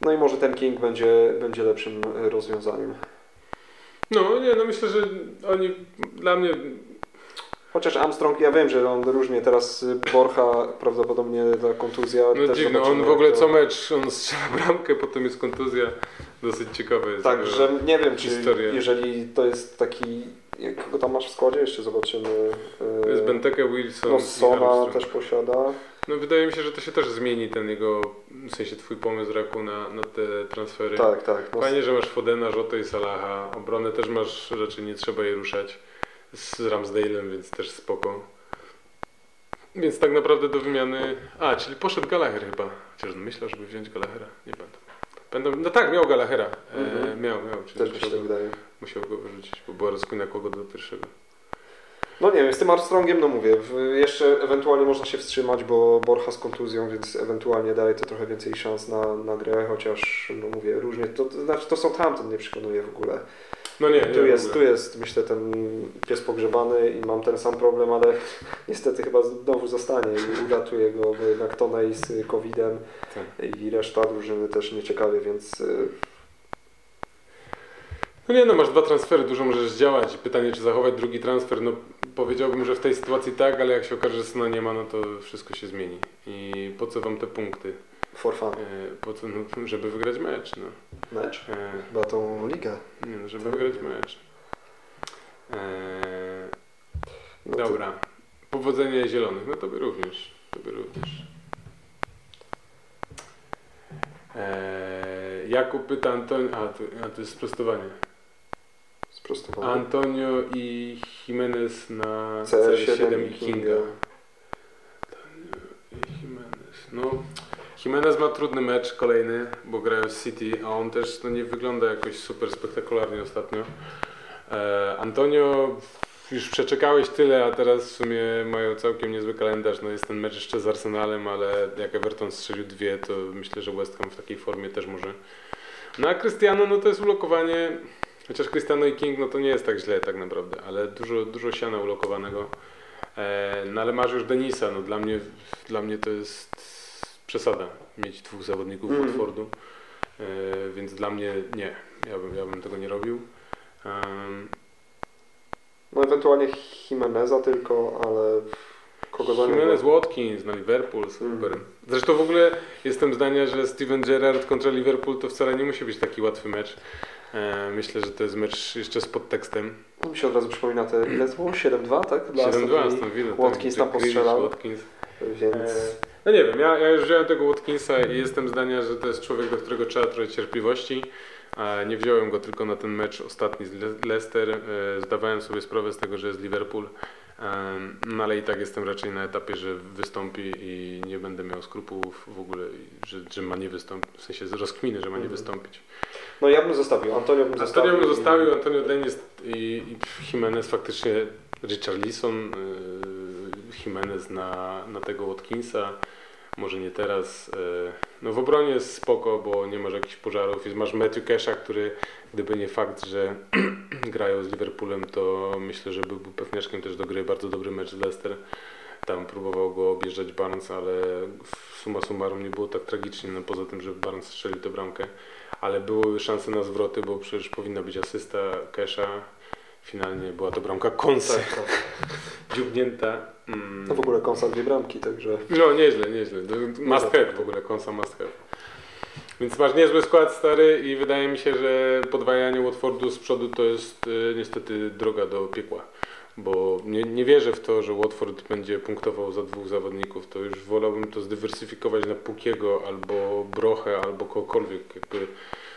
No i może ten King będzie, będzie lepszym rozwiązaniem. No nie, no myślę, że oni dla mnie Chociaż Armstrong, ja wiem, że on różnie teraz y, Borcha prawdopodobnie ta kontuzja. no dziwne, on w ogóle to- co mecz, on strzela bramkę, potem jest kontuzja. Dosyć ciekawe jest. Tak, że nie wiem, czy historia. jeżeli to jest taki. Jak go tam masz w składzie, jeszcze zobaczymy. y, Jest Benteke, Wilson No, Sona też posiada. No wydaje mi się, że to się też zmieni ten jego, w sensie twój pomysł Raku na, na te transfery. Tak, tak. No, Fajnie, że masz Fodena, Żoto i Salaha. Obronę też masz, raczej nie trzeba jej ruszać. Z Ramsdale'em, więc też spoko. Więc tak naprawdę do wymiany... A, czyli poszedł Gallagher chyba. Chociaż myślę, żeby wziąć Gallaghera. Nie pamiętam. Będą... No tak, miał Gallaghera. E, Mhm. miał, miał. Czyli też mi się tak wydaje. musiał go wyrzucić, bo była rozkmina kogo do pierwszego. No nie wiem, z tym Armstrongiem, no mówię, jeszcze ewentualnie można się wstrzymać, bo Borcha z kontuzją, więc ewentualnie daje to trochę więcej szans na, na grę, chociaż, no mówię, różnie, to, to znaczy to Southampton nie przekonuje w ogóle. No nie, nie tu, w jest, tu jest, myślę, ten pies pogrzebany i mam ten sam problem, ale [laughs] niestety chyba znowu zostanie i uratuje go, bo jednak Tonej z COVID-em Tak. i reszta drużyny też nieciekawie, więc y, No nie no, masz dwa transfery, dużo możesz działać. Pytanie, czy zachować drugi transfer, no powiedziałbym, że w tej sytuacji tak, ale jak się okaże, że Syna nie ma, no to wszystko się zmieni. I po co wam te punkty? For fun. E, po co, no, żeby wygrać mecz, no. Mecz? E, Chyba tą ligę. nie, no żeby wygrać mecz. E, No to- dobra. Powodzenie zielonych, no tobie również. Tobie również. E, Jakub pyta Antonio, a to, a to jest sprostowanie. Sprostowanie. Antonio i Jimenez na CR7 CR7 i. Kinga. Antonio i Jimenez. No, Jimenez ma trudny mecz kolejny, bo grają z City, a on też no, nie wygląda jakoś super spektakularnie ostatnio. E, Antonio, już przeczekałeś tyle, a teraz w sumie mają całkiem niezły kalendarz. No jest ten mecz jeszcze z Arsenalem, ale jak Everton strzelił dwie, to myślę, że West Ham w takiej formie też może. No a Cristiano, no to jest ulokowanie, chociaż Cristiano i King, no to nie jest tak źle tak naprawdę, ale dużo, dużo siana ulokowanego. E, no ale masz już Denisa, no dla mnie, dla mnie to jest przesada mieć dwóch zawodników Mhm. Watfordu, e, więc dla mnie nie, ja bym, ja bym tego nie robił. Em, No ewentualnie Jimeneza tylko, ale kogo za? Jimenez Watkins na Liverpool, super. Mm. Zresztą w ogóle jestem zdania, że Steven Gerrard kontra Liverpool to wcale nie musi być taki łatwy mecz. E, myślę, że to jest mecz jeszcze z podtekstem. No mi się od razu przypomina te, ile to było? 7-2, tak? Dla 7-2 Aston Villa. Aston Villa. tak, Watkins tam postrzelał. Watkins. Więc... E, No nie wiem, ja, ja już wziąłem tego Watkinsa i jestem zdania, że to jest człowiek, do którego trzeba trochę cierpliwości. Nie wziąłem go tylko na ten mecz ostatni z Le- Leicester. E, Zdawałem sobie sprawę z tego, że jest Liverpool. No ale i tak jestem raczej na etapie, że wystąpi i nie będę miał skrupułów w ogóle, że, że ma nie wystąpić, w sensie z rozkminy, że ma nie Mhm. wystąpić. No ja bym zostawił, Antonio bym zostawił. Antonio bym zostawił, Antonio Denis i, i Jimenez faktycznie, Richarlison, yy, Jimenez na, na tego Watkinsa, może nie teraz. Yy, no w obronie jest spoko, bo nie masz jakichś pożarów. Jest, masz Matthew Kesha, który gdyby nie fakt, że [clears throat] grają z Liverpoolem, to myślę, że byłby pewniaczkiem też do gry. Bardzo dobry mecz z Leicester. Tam próbował go objeżdżać Barnes, ale summa summarum nie było tak tragicznie, no poza tym, że Barnes strzelił tę bramkę ale były szanse na zwroty, bo przecież powinna być asysta Kesha. Finalnie była to bramka Konsa, Tak, tak. [laughs] dziubnięta. Mm. No w ogóle Konsa dwie bramki, także... No nieźle, nieźle. Must have w ogóle, Konsa must have. Więc masz niezły skład stary i wydaje mi się, że podwajanie Watfordu z przodu to jest y, niestety droga do piekła. Bo nie, nie wierzę w to, że Watford będzie punktował za dwóch zawodników. To już wolałbym to zdywersyfikować na Pukiego albo Brochę albo kogokolwiek. Jakby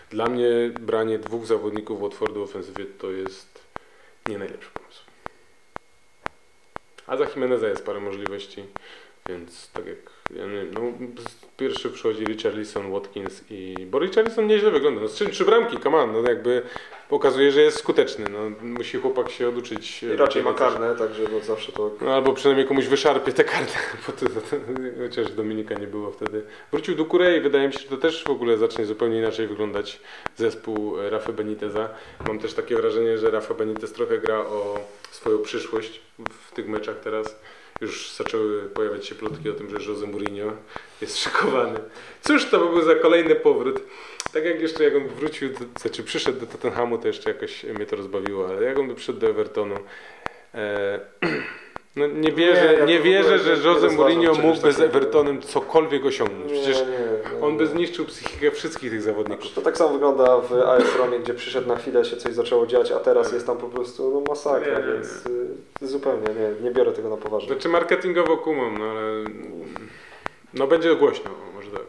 dla mnie branie dwóch zawodników Watfordu w ofensywie to jest nie najlepszy. A za Jimeneza jest parę możliwości, więc tak jak ja nie wiem, no, pierwszy przychodzi Richarlison, Watkins i... Bo Richarlison nieźle wygląda, no trzy, trzy bramki, come on, no jakby pokazuje, że jest skuteczny, no musi chłopak się oduczyć. I raczej ma karne, także no zawsze to... No, albo przynajmniej komuś wyszarpie te karty, [laughs] bo to, to, to, chociaż Dominika nie było wtedy. Wrócił do Kurei, wydaje mi się, że to też w ogóle zacznie zupełnie inaczej wyglądać zespół e, Rafa Beniteza. Mam też takie wrażenie, że Rafa Benitez trochę gra o swoją przyszłość w tych meczach teraz. Już zaczęły pojawiać się plotki o tym, że Jose Mourinho jest szykowany. Cóż to by był za kolejny powrót? Tak jak jeszcze jak on wrócił, do, znaczy przyszedł do Tottenhamu, to jeszcze jakoś mnie to rozbawiło, ale jak on by przyszedł do Evertonu, e, [clears throat] no nie wierzę, Nie, nie, ja ogóle wierzę, nie- że nie Jose Mourinho mógłby z. Evertonem cokolwiek osiągnąć. Przecież nie, nie, on by nie. zniszczył psychikę wszystkich tych zawodników. To tak samo wygląda w AS Romie, gdzie przyszedł na chwilę, się coś zaczęło dziać, a teraz jest tam po prostu no, masakra, Nie, nie, więc y, zupełnie nie, nie biorę tego na poważnie. Znaczy marketingowo kumam, no ale no będzie głośno, może tak.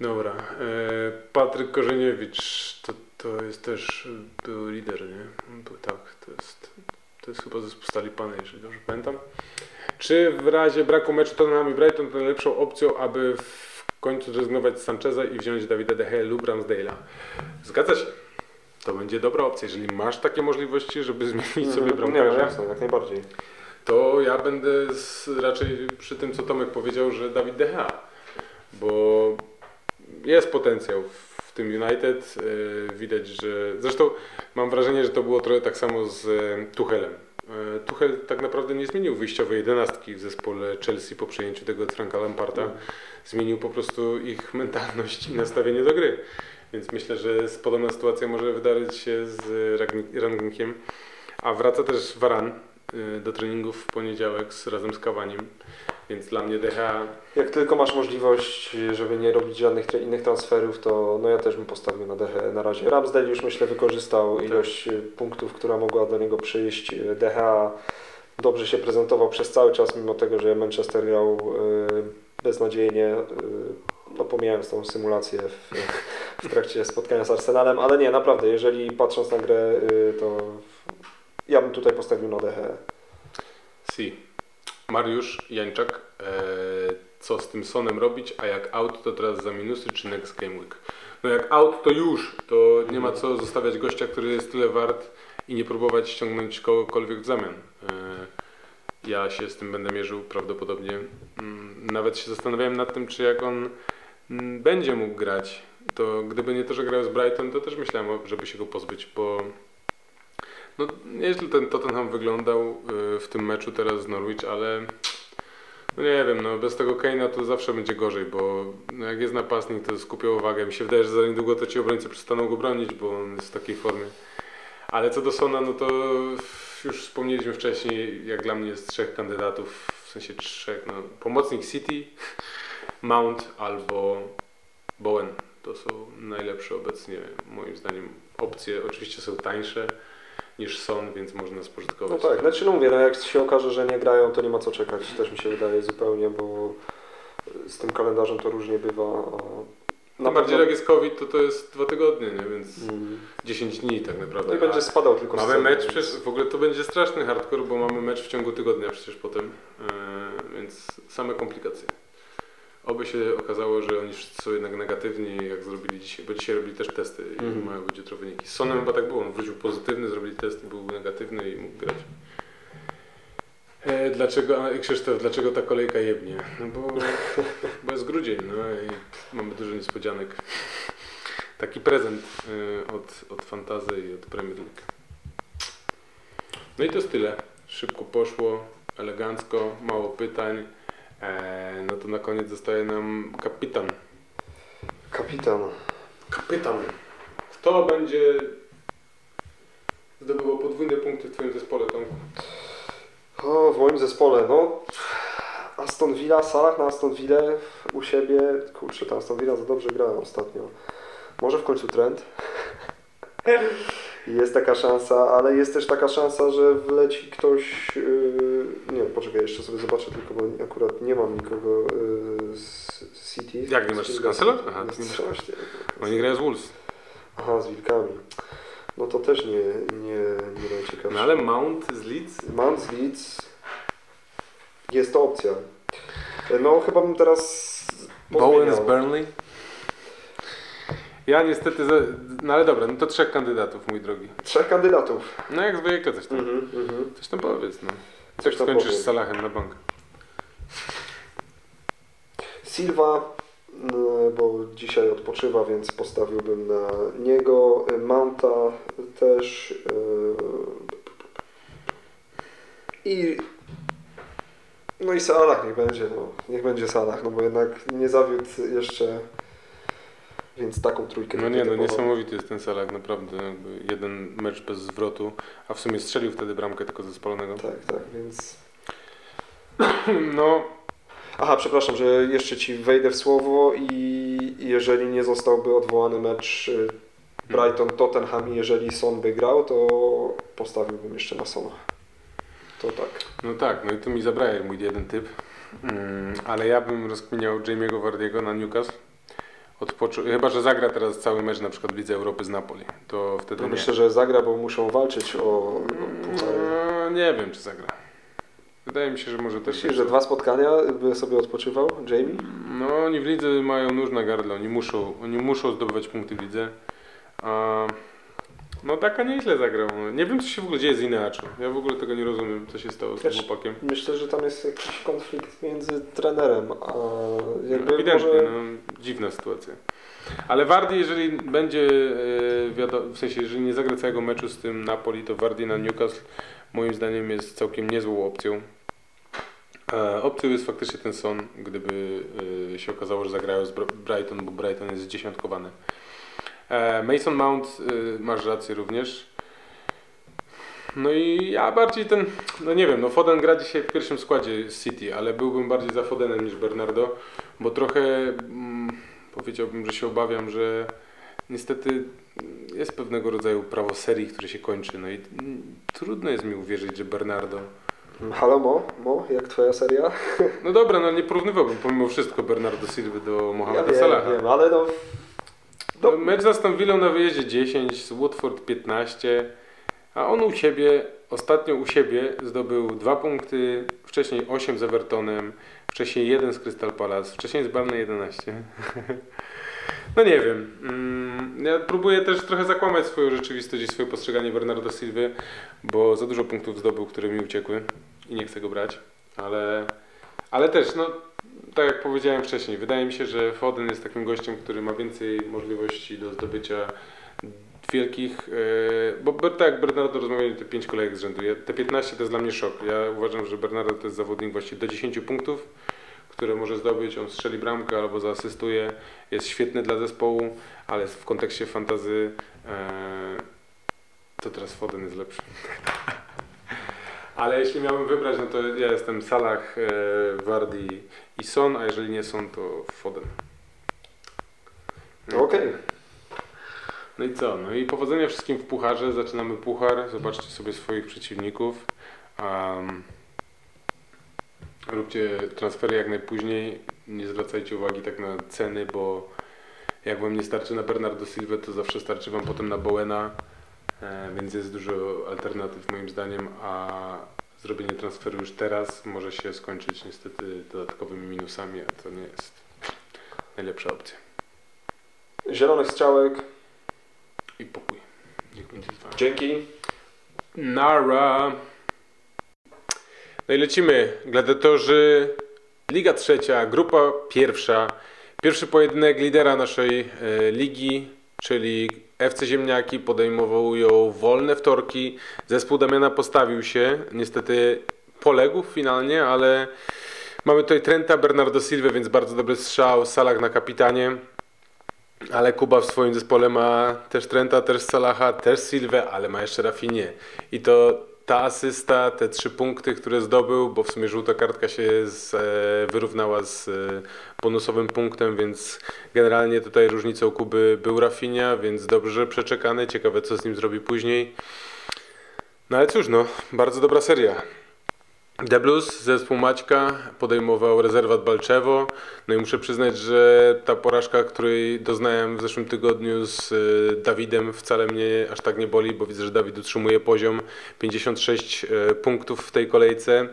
Dobra, e, Patryk Korzeniewicz, to, to jest też, e, był lider, nie? Był, tak, to jest, to jest chyba zespół Stalipany, jeżeli dobrze pamiętam. Czy w razie braku meczu Tottenham i Brighton to najlepszą opcją, aby w końcu zrezygnować z Sancheza i wziąć Dawida De Gea lub Ramsdale'a? Zgadza się. to będzie dobra opcja. Jeżeli masz takie możliwości, żeby zmienić sobie Mhm. Nie, no bramkarza, jasne, jak najbardziej. to ja będę z, raczej przy tym, co Tomek powiedział, że Dawid De Gea, bo jest potencjał w tym United. e, Widać, że zresztą mam wrażenie, że to było trochę tak samo z e, Tuchelem. E, Tuchel tak naprawdę nie zmienił wyjściowej jedenastki w zespole Chelsea po przejęciu tego od Franka Lamparta. Zmienił po prostu ich mentalność i nastawienie do gry. Więc myślę, że podobna sytuacja może wydarzyć się z Rangnickiem. A wraca też Varan do treningów w poniedziałek z, razem z Kawaniem. Więc dla mnie DH Jak tylko masz możliwość, żeby nie robić żadnych innych transferów, to no ja też bym postawił na DH na razie. Ramsdale już myślę wykorzystał ilość y, punktów, która mogła do niego przyjść. Y, DH dobrze się prezentował przez cały czas, mimo tego, że Manchester grał y, beznadziejnie, no pomijając tą symulację w, w trakcie spotkania z Arsenalem, ale nie, naprawdę, jeżeli patrząc na grę, to ja bym tutaj postawił na DH. Si. Mariusz Jańczak. E, co z tym Sonem robić, a jak out to teraz za minusy czy next game week? No jak out to już, to nie ma co zostawiać gościa, który jest tyle wart i nie próbować ściągnąć kogokolwiek w zamian. E, ja się z tym będę mierzył prawdopodobnie. Mm, Nawet się zastanawiałem nad tym, czy jak on mm, będzie mógł grać, to gdyby nie to, że grał z Brighton, to też myślałem, żeby się go pozbyć, bo no, nieźle ten Tottenham wyglądał y, w tym meczu teraz z Norwich, ale no nie wiem, no bez tego Kane'a to zawsze będzie gorzej, bo no jak jest napastnik, to skupia uwagę. Mi się wydaje, że za niedługo to ci obrońcy przestaną go bronić, bo on jest w takiej formie. Ale co do Sona, no to już wspomnieliśmy wcześniej, jak dla mnie jest trzech kandydatów, w sensie trzech, no pomocnik City, Mount albo Bowen. To są najlepsze obecnie, moim zdaniem, opcje. Oczywiście są tańsze niż Son, więc można No spożytkować. tak, znaczy no mówię, no jak się okaże, że nie grają, to nie ma co czekać, też mi się wydaje zupełnie, bo z tym kalendarzem to różnie bywa. Tym na bardziej jak jest COVID, to to jest dwa tygodnie, nie? więc Mm. 10 dni tak naprawdę. No i będzie spadał tylko Mamy mecz, przecież w ogóle to będzie straszny hardcore, bo mamy mecz w ciągu tygodnia przecież potem, yy, więc same komplikacje. Oby się okazało, że oni wszyscy są jednak negatywni, jak zrobili dzisiaj, bo dzisiaj robili też testy i Mhm. mają być jutro wyniki. Z Sonem chyba tak było, on wrócił pozytywny, zrobili test i był negatywny i mógł grać. E, dlaczego, a Krzysztof, dlaczego ta kolejka jebnie? No bo, [laughs] bo jest grudzień, no i mamy dużo niespodzianek. Taki prezent y, od, od Fantazy i od Premier League. No i to jest tyle. Szybko poszło, elegancko, mało pytań. E, no to na koniec zostaje nam kapitan. Kapitan. Kapitan. Kto będzie zdobywał podwójne punkty w Twoim zespole, Tomku? O, w moim zespole, no Aston Villa, Salah na Aston Villa u siebie, kurczę, ta Aston Villa za dobrze gra ostatnio. Może w końcu trend. Jest taka szansa, ale jest też taka szansa, że wleci ktoś. Yy, nie wiem, poczekaj, jeszcze sobie zobaczę, tylko bo akurat nie mam nikogo yy, z City. Jak nie masz z Cancelo? Aha, nie masz. Oni grają z Wolves. Aha, z wilkami. No to też nie, nie, nie najciekawsze. No ale Mount z Leeds? Mount z Leeds jest to opcja. No chyba bym teraz Bowen z. Burnley? Ja niestety, za... no ale dobra, no to trzech kandydatów, mój drogi. Trzech kandydatów. No jak zwykle coś tam. Mhm, mhm. Coś tam powiedz, no. Coś tam skończysz powiem. z Salahem na bank. Silva, no, bo dzisiaj odpoczywa, więc postawiłbym na niego. Mounta też. yy, I no i Salah niech będzie, no. Niech będzie Salah, no bo jednak nie zawiódł jeszcze, więc taką trójkę. No nie, no niesamowity jest ten Salah, naprawdę. Jeden mecz bez zwrotu, a w sumie strzelił wtedy bramkę tylko ze spalonego. Tak, tak, więc [clears throat] No, Aha, przepraszam, że jeszcze Ci wejdę w słowo i jeżeli nie zostałby odwołany mecz y, Brighton-Tottenham jeżeli Son by grał, to postawiłbym jeszcze na Sona. To tak. no tak, no i tu mi zabraje mój jeden typ. Mm, ale ja bym rozkminiał Jamie'ego Wardiego na Newcastle. Odpoczu... Chyba, że zagra teraz cały mecz na przykład w Lidze Europy z Napoli. To wtedy No myślę, że zagra, bo muszą walczyć o, o. No, nie wiem, czy zagra. Wydaje mi się, że może też... Myślisz, że dwa spotkania by sobie odpoczywał Jamie? No, oni w lidze mają nóż na gardle, oni muszą, oni muszą zdobywać punkty w lidze. A No taka nieźle zagrał. Nie wiem co się w ogóle dzieje z Ineaczu. Ja w ogóle tego nie rozumiem, co się stało z tym chłopakiem. Myślę, że tam jest jakiś konflikt między trenerem, a jakby Ewidentnie, może... no, dziwna sytuacja. Ale Wardy, jeżeli będzie, e, wiadomo, w sensie, jeżeli nie zagra całego meczu z tym Napoli, to Wardy na Newcastle moim zdaniem jest całkiem niezłą opcją. E, opcją jest faktycznie ten Son, gdyby e, się okazało, że zagrają z Br- Brighton, bo Brighton jest dziesiątkowany. E, Mason Mount, e, masz rację również. No i ja bardziej ten, no nie wiem, no Foden gra dzisiaj w pierwszym składzie City, ale byłbym bardziej za Fodenem niż Bernardo, bo trochę mm, powiedziałbym, że się obawiam, że niestety jest pewnego rodzaju prawo serii, które się kończy. No i mm, trudno jest mi uwierzyć, że Bernardo. Halo Mo, Mo, jak twoja seria? No dobra, no nie porównywałbym pomimo wszystko Bernardo Silva do Ja Mohameda wiem, Salaha. wiem, ale no... No mecz z Aston Villą na wyjeździe 10, z Watford 15, a on u siebie, ostatnio u siebie zdobył dwa punkty, wcześniej 8 z Evertonem, wcześniej 1 z Crystal Palace, wcześniej z Barney 11. [laughs] No nie wiem. Mm, Ja próbuję też trochę zakłamać swoją rzeczywistość i swoje postrzeganie Bernardo Silwy, bo za dużo punktów zdobył, które mi uciekły i nie chcę go brać, ale, ale też, no tak jak powiedziałem wcześniej, wydaje mi się, że Foden jest takim gościem, który ma więcej możliwości do zdobycia wielkich, e, bo tak jak Bernardo rozmawiali te 5 kolejek z rzędu, te 15 to jest dla mnie szok. Ja uważam, że Bernardo to jest zawodnik właściwie do 10 punktów, które może zdobyć, on strzeli bramkę albo zaasystuje, jest świetny dla zespołu, ale w kontekście fantazy e, to teraz Foden jest lepszy. [laughs] Ale jeśli miałbym wybrać, no to ja jestem Salah, e, Wardy i Son, a jeżeli nie Son, to Foden. okej. No i co? No i powodzenia wszystkim w pucharze. Zaczynamy puchar. Zobaczcie sobie swoich przeciwników. Um, róbcie transfery jak najpóźniej. Nie zwracajcie uwagi tak na ceny, bo jak wam nie starczy na Bernardo Silva, to zawsze starczy wam potem na Bowena. E, więc jest dużo alternatyw moim zdaniem, a zrobienie transferu już teraz może się skończyć niestety dodatkowymi minusami, a to nie jest najlepsza opcja. Zielony strzałek. I pokój. Niech będzie. Dzięki. Nara. No i lecimy. Gladiatorzy, Liga Trzecia, Grupa Pierwsza. Pierwszy pojedynek lidera naszej e, ligi, czyli FC Ziemniaki podejmowują wolne wtorki. Zespół Damiana postawił się. Niestety poległ finalnie, ale mamy tutaj Trenta, Bernardo Silva, więc bardzo dobry strzał. Salah na kapitanie. Ale Kuba w swoim zespole ma też Trenta, też Salaha, też Silwę, ale ma jeszcze Rafinie. I to ta asysta, te trzy punkty, które zdobył, bo w sumie żółta kartka się z, e, wyrównała z e, bonusowym punktem, więc generalnie tutaj różnicą Kuby był Rafinia, więc dobrze przeczekany. Ciekawe co z nim zrobi później. No ale cóż, no, bardzo dobra seria. The Blues, zespół Maćka, podejmował rezerwat Balczewo. No i muszę przyznać, że ta porażka, której doznałem w zeszłym tygodniu z y, Dawidem wcale mnie aż tak nie boli, bo widzę, że Dawid utrzymuje poziom 56 y, punktów w tej kolejce,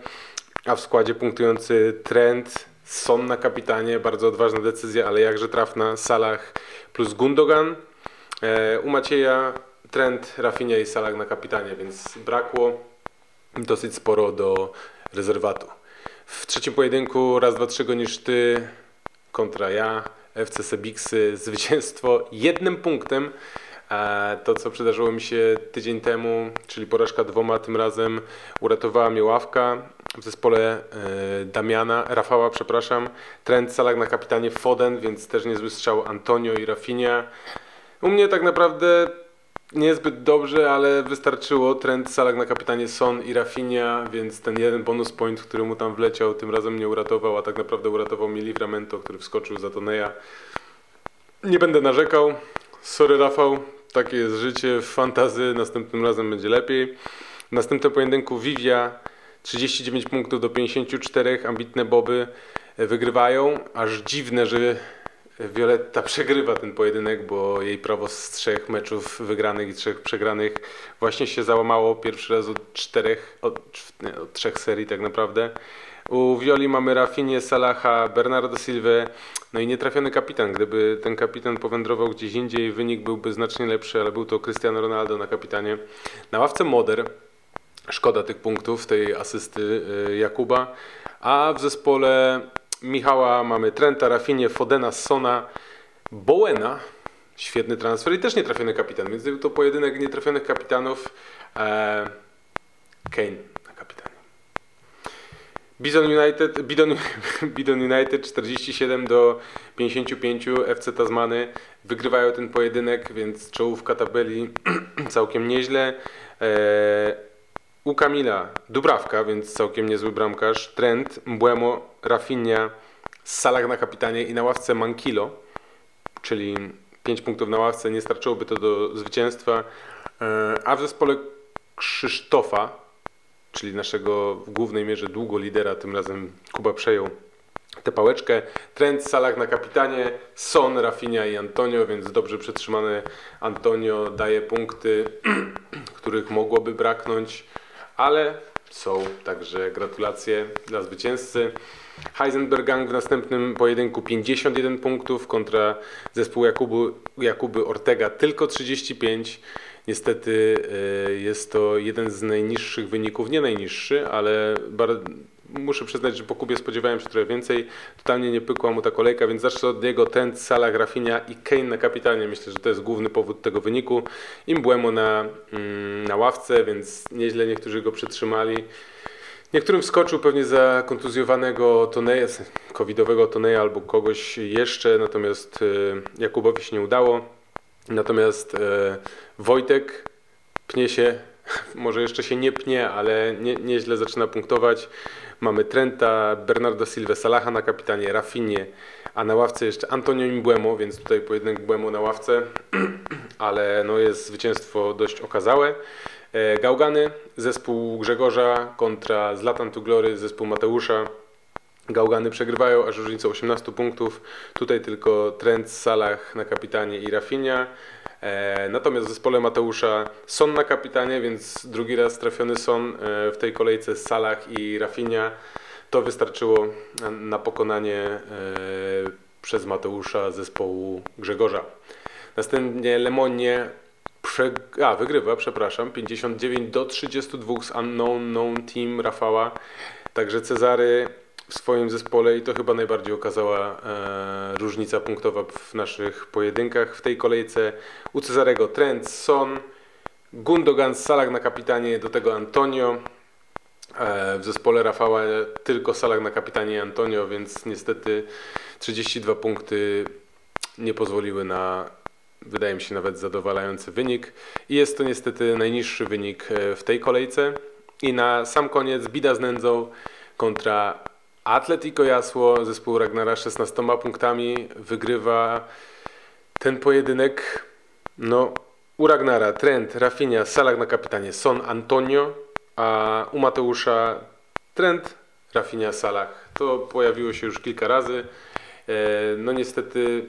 a w składzie punktujący Trent, Son na kapitanie, bardzo odważna decyzja, ale jakże trafna, Salah plus Gundogan. E, U Macieja Trent, Rafinha i Salah na kapitanie, więc brakło dosyć sporo do rezerwatu. W trzecim pojedynku raz, dwa, trzy niż ty kontra ja, FC Sebiksy, zwycięstwo jednym punktem. To, co przydarzyło mi się tydzień temu, czyli porażka dwoma, tym razem uratowała mnie ławka w zespole e, Damiana, Rafała, przepraszam. Trent Salah na kapitanie Foden, więc też niezły strzał Antonio i Rafinha. U mnie tak naprawdę niezbyt dobrze, ale wystarczyło. Trent Salah na kapitanie Son i Rafinha, więc ten jeden bonus point, który mu tam wleciał, tym razem mnie uratował, a tak naprawdę uratował mi Livramento, który wskoczył za Toneja. Nie będę narzekał. Sorry Rafał, takie jest życie w fantazy, następnym razem będzie lepiej. W następnym pojedynku Vivia 39 punktów do 54, ambitne Boby wygrywają. Aż dziwne, że Violetta przegrywa ten pojedynek, bo jej prawo z trzech meczów wygranych i trzech przegranych właśnie się załamało pierwszy raz od czterech, od, nie, od trzech serii tak naprawdę. U Violi mamy Rafinie, Salaha, Bernardo Silva, no i nietrafiony kapitan. Gdyby ten kapitan powędrował gdzieś indziej, wynik byłby znacznie lepszy, ale był to Cristiano Ronaldo na kapitanie. Na ławce Moder, szkoda tych punktów, tej asysty y, Jakuba, a w zespole Michała mamy Trenta, Rafinie, Fodena, Sona, Bowena, świetny transfer i też nietrafiony kapitan, więc był to pojedynek nietrafionych kapitanów. E, Kane na kapitanie. Bidon United, Bidon, [laughs] Bidon United 47 do 55 FC Tasmany wygrywają ten pojedynek, więc czołówka tabeli [clears throat] całkiem nieźle. E, u Kamila Dubrawka, więc całkiem niezły bramkarz. Trent, Mbuemo, Rafinha, Salah na kapitanie i na ławce Mankilo, czyli 5 punktów na ławce, nie starczyłoby to do zwycięstwa. E, a w zespole Krzysztofa, czyli naszego w głównej mierze długo lidera, tym razem Kuba przejął tę pałeczkę. Trent, Salah na kapitanie, Son, Rafinha i Antonio, więc dobrze przetrzymany Antonio daje punkty, [clears throat] których mogłoby braknąć, ale są, także gratulacje dla zwycięzcy. Heisenberg Gang w następnym pojedynku 51 punktów kontra zespół Jakubu, Jakuby Ortega tylko 35. Niestety e, jest to jeden z najniższych wyników, nie najniższy, ale bardzo, muszę przyznać, że po Kubie spodziewałem się trochę więcej. Totalnie nie pykła mu ta kolejka, więc zacznę od niego. Tent, Sala, Grafinia i Kane na kapitanie. Myślę, że to jest główny powód tego wyniku. Imbłemo na, mm, na ławce, więc nieźle niektórzy go przytrzymali. Niektórym wskoczył pewnie za kontuzjowanego Toneja, covidowego Toneja albo kogoś jeszcze, natomiast e, Jakubowi się nie udało. Natomiast e, Wojtek pnie się, [laughs] może jeszcze się nie pnie, ale nie, nieźle zaczyna punktować. Mamy Trenta, Bernardo Silva, Salaha na kapitanie, Rafinie, a na ławce jeszcze Antonio Imbuemo, więc tutaj pojedynek Buemo na ławce, [clears throat] ale no jest zwycięstwo dość okazałe. E, Gałgany, zespół Grzegorza kontra Zlatan Tuglory, zespół Mateusza. Gałgany przegrywają aż różnicą 18 punktów. Tutaj tylko Trent, Salah na kapitanie i Rafinha. E, natomiast w zespole Mateusza Son na kapitanie, więc drugi raz trafiony Son e, w tej kolejce Salah i Rafinha. To wystarczyło na pokonanie e, przez Mateusza zespołu Grzegorza. Następnie Lemonie prze... A, wygrywa, przepraszam, 59 do 32 z Unknown Known Team Rafała. Także Cezary w swoim zespole i to chyba najbardziej okazała e, różnica punktowa w naszych pojedynkach. W tej kolejce u Cezarego Trent, Son, Gundogan, Salah na kapitanie, do tego Antonio. E, w zespole Rafała tylko Salah na kapitanie Antonio, więc niestety 32 punkty nie pozwoliły na wydaje mi się nawet zadowalający wynik. I jest to niestety najniższy wynik e, w tej kolejce. I na sam koniec bida z nędzą kontra Atletico Jasło, zespół Ragnara 16 punktami, wygrywa ten pojedynek. No, u Ragnara Trent, Rafinha, Salah na kapitanie, Son, Antonio, a u Mateusza Trent, Rafinha, Salah. To pojawiło się już kilka razy. E, no niestety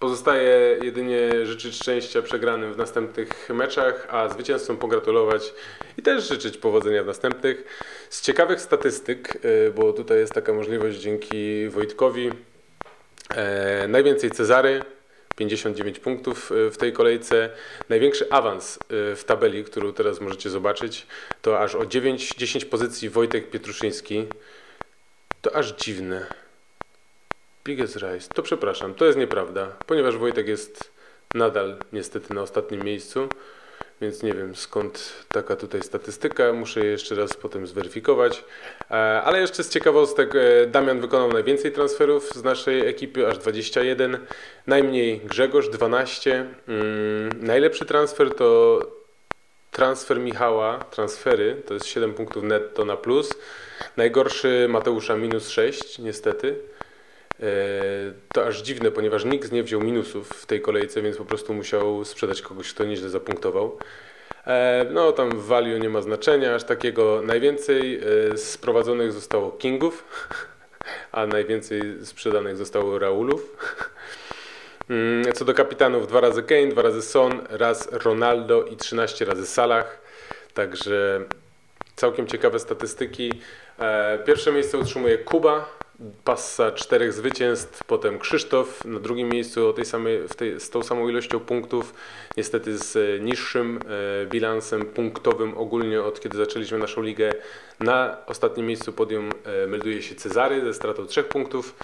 Pozostaje jedynie życzyć szczęścia przegranym w następnych meczach, a zwycięzcom pogratulować i też życzyć powodzenia w następnych. Z ciekawych statystyk, y, bo tutaj jest taka możliwość dzięki Wojtkowi, e, najwięcej Cezary, 59 punktów y, w tej kolejce. Największy awans y, w tabeli, którą teraz możecie zobaczyć, to aż o 9-10 pozycji Wojtek Pietruszynski. To aż dziwne. Biggest Rise. To przepraszam, to jest nieprawda, ponieważ Wojtek jest nadal niestety na ostatnim miejscu, więc nie wiem skąd taka tutaj statystyka. Muszę je jeszcze raz potem zweryfikować. E, ale jeszcze z ciekawostek, e, Damian wykonał najwięcej transferów z naszej ekipy, aż 21. Najmniej Grzegorz, 12. Mm, najlepszy transfer to transfer Michała, transfery, to jest 7 punktów netto na plus. Najgorszy Mateusza minus 6, niestety. E, to aż dziwne, ponieważ nikt nie wziął minusów w tej kolejce, więc po prostu musiał sprzedać kogoś, kto nieźle zapunktował. E, no tam w value nie ma znaczenia aż takiego. Najwięcej e, sprowadzonych zostało Kingów, [laughs] a najwięcej sprzedanych zostało Raulów. Mm, co do kapitanów, dwa razy Kane, dwa razy Son, raz Ronaldo i 13 razy Salah. Także całkiem ciekawe statystyki. Pierwsze miejsce utrzymuje Kuba, passa czterech zwycięstw, potem Krzysztof na drugim miejscu o tej samej, tej, z tą samą ilością punktów, niestety z e, niższym e, bilansem punktowym ogólnie od kiedy zaczęliśmy naszą ligę. Na ostatnim miejscu podium e, melduje się Cezary ze stratą trzech punktów.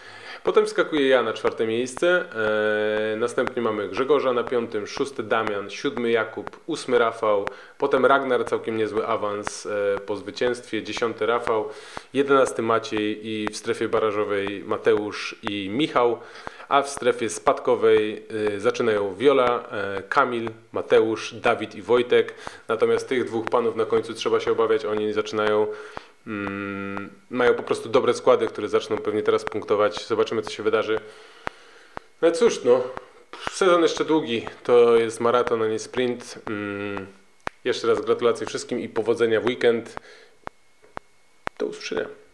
Potem wskakuje ja na czwarte miejsce, e, następnie mamy Grzegorza na piątym, szósty Damian, siódmy Jakub, ósmy Rafał, potem Ragnar, całkiem niezły awans e, po zwycięstwie, dziesiąty Rafał, jedenasty Maciej i w strefie barażowej Mateusz i Michał, a w strefie spadkowej e, zaczynają Wiola, e, Kamil, Mateusz, Dawid i Wojtek, natomiast tych dwóch panów na końcu trzeba się obawiać, oni zaczynają Mm, mają po prostu dobre składy, które zaczną pewnie teraz punktować. Zobaczymy, co się wydarzy. No cóż, no, sezon jeszcze długi. To jest maraton, a nie sprint. Mm, jeszcze raz gratulacje wszystkim i powodzenia w weekend. Do usłyszenia.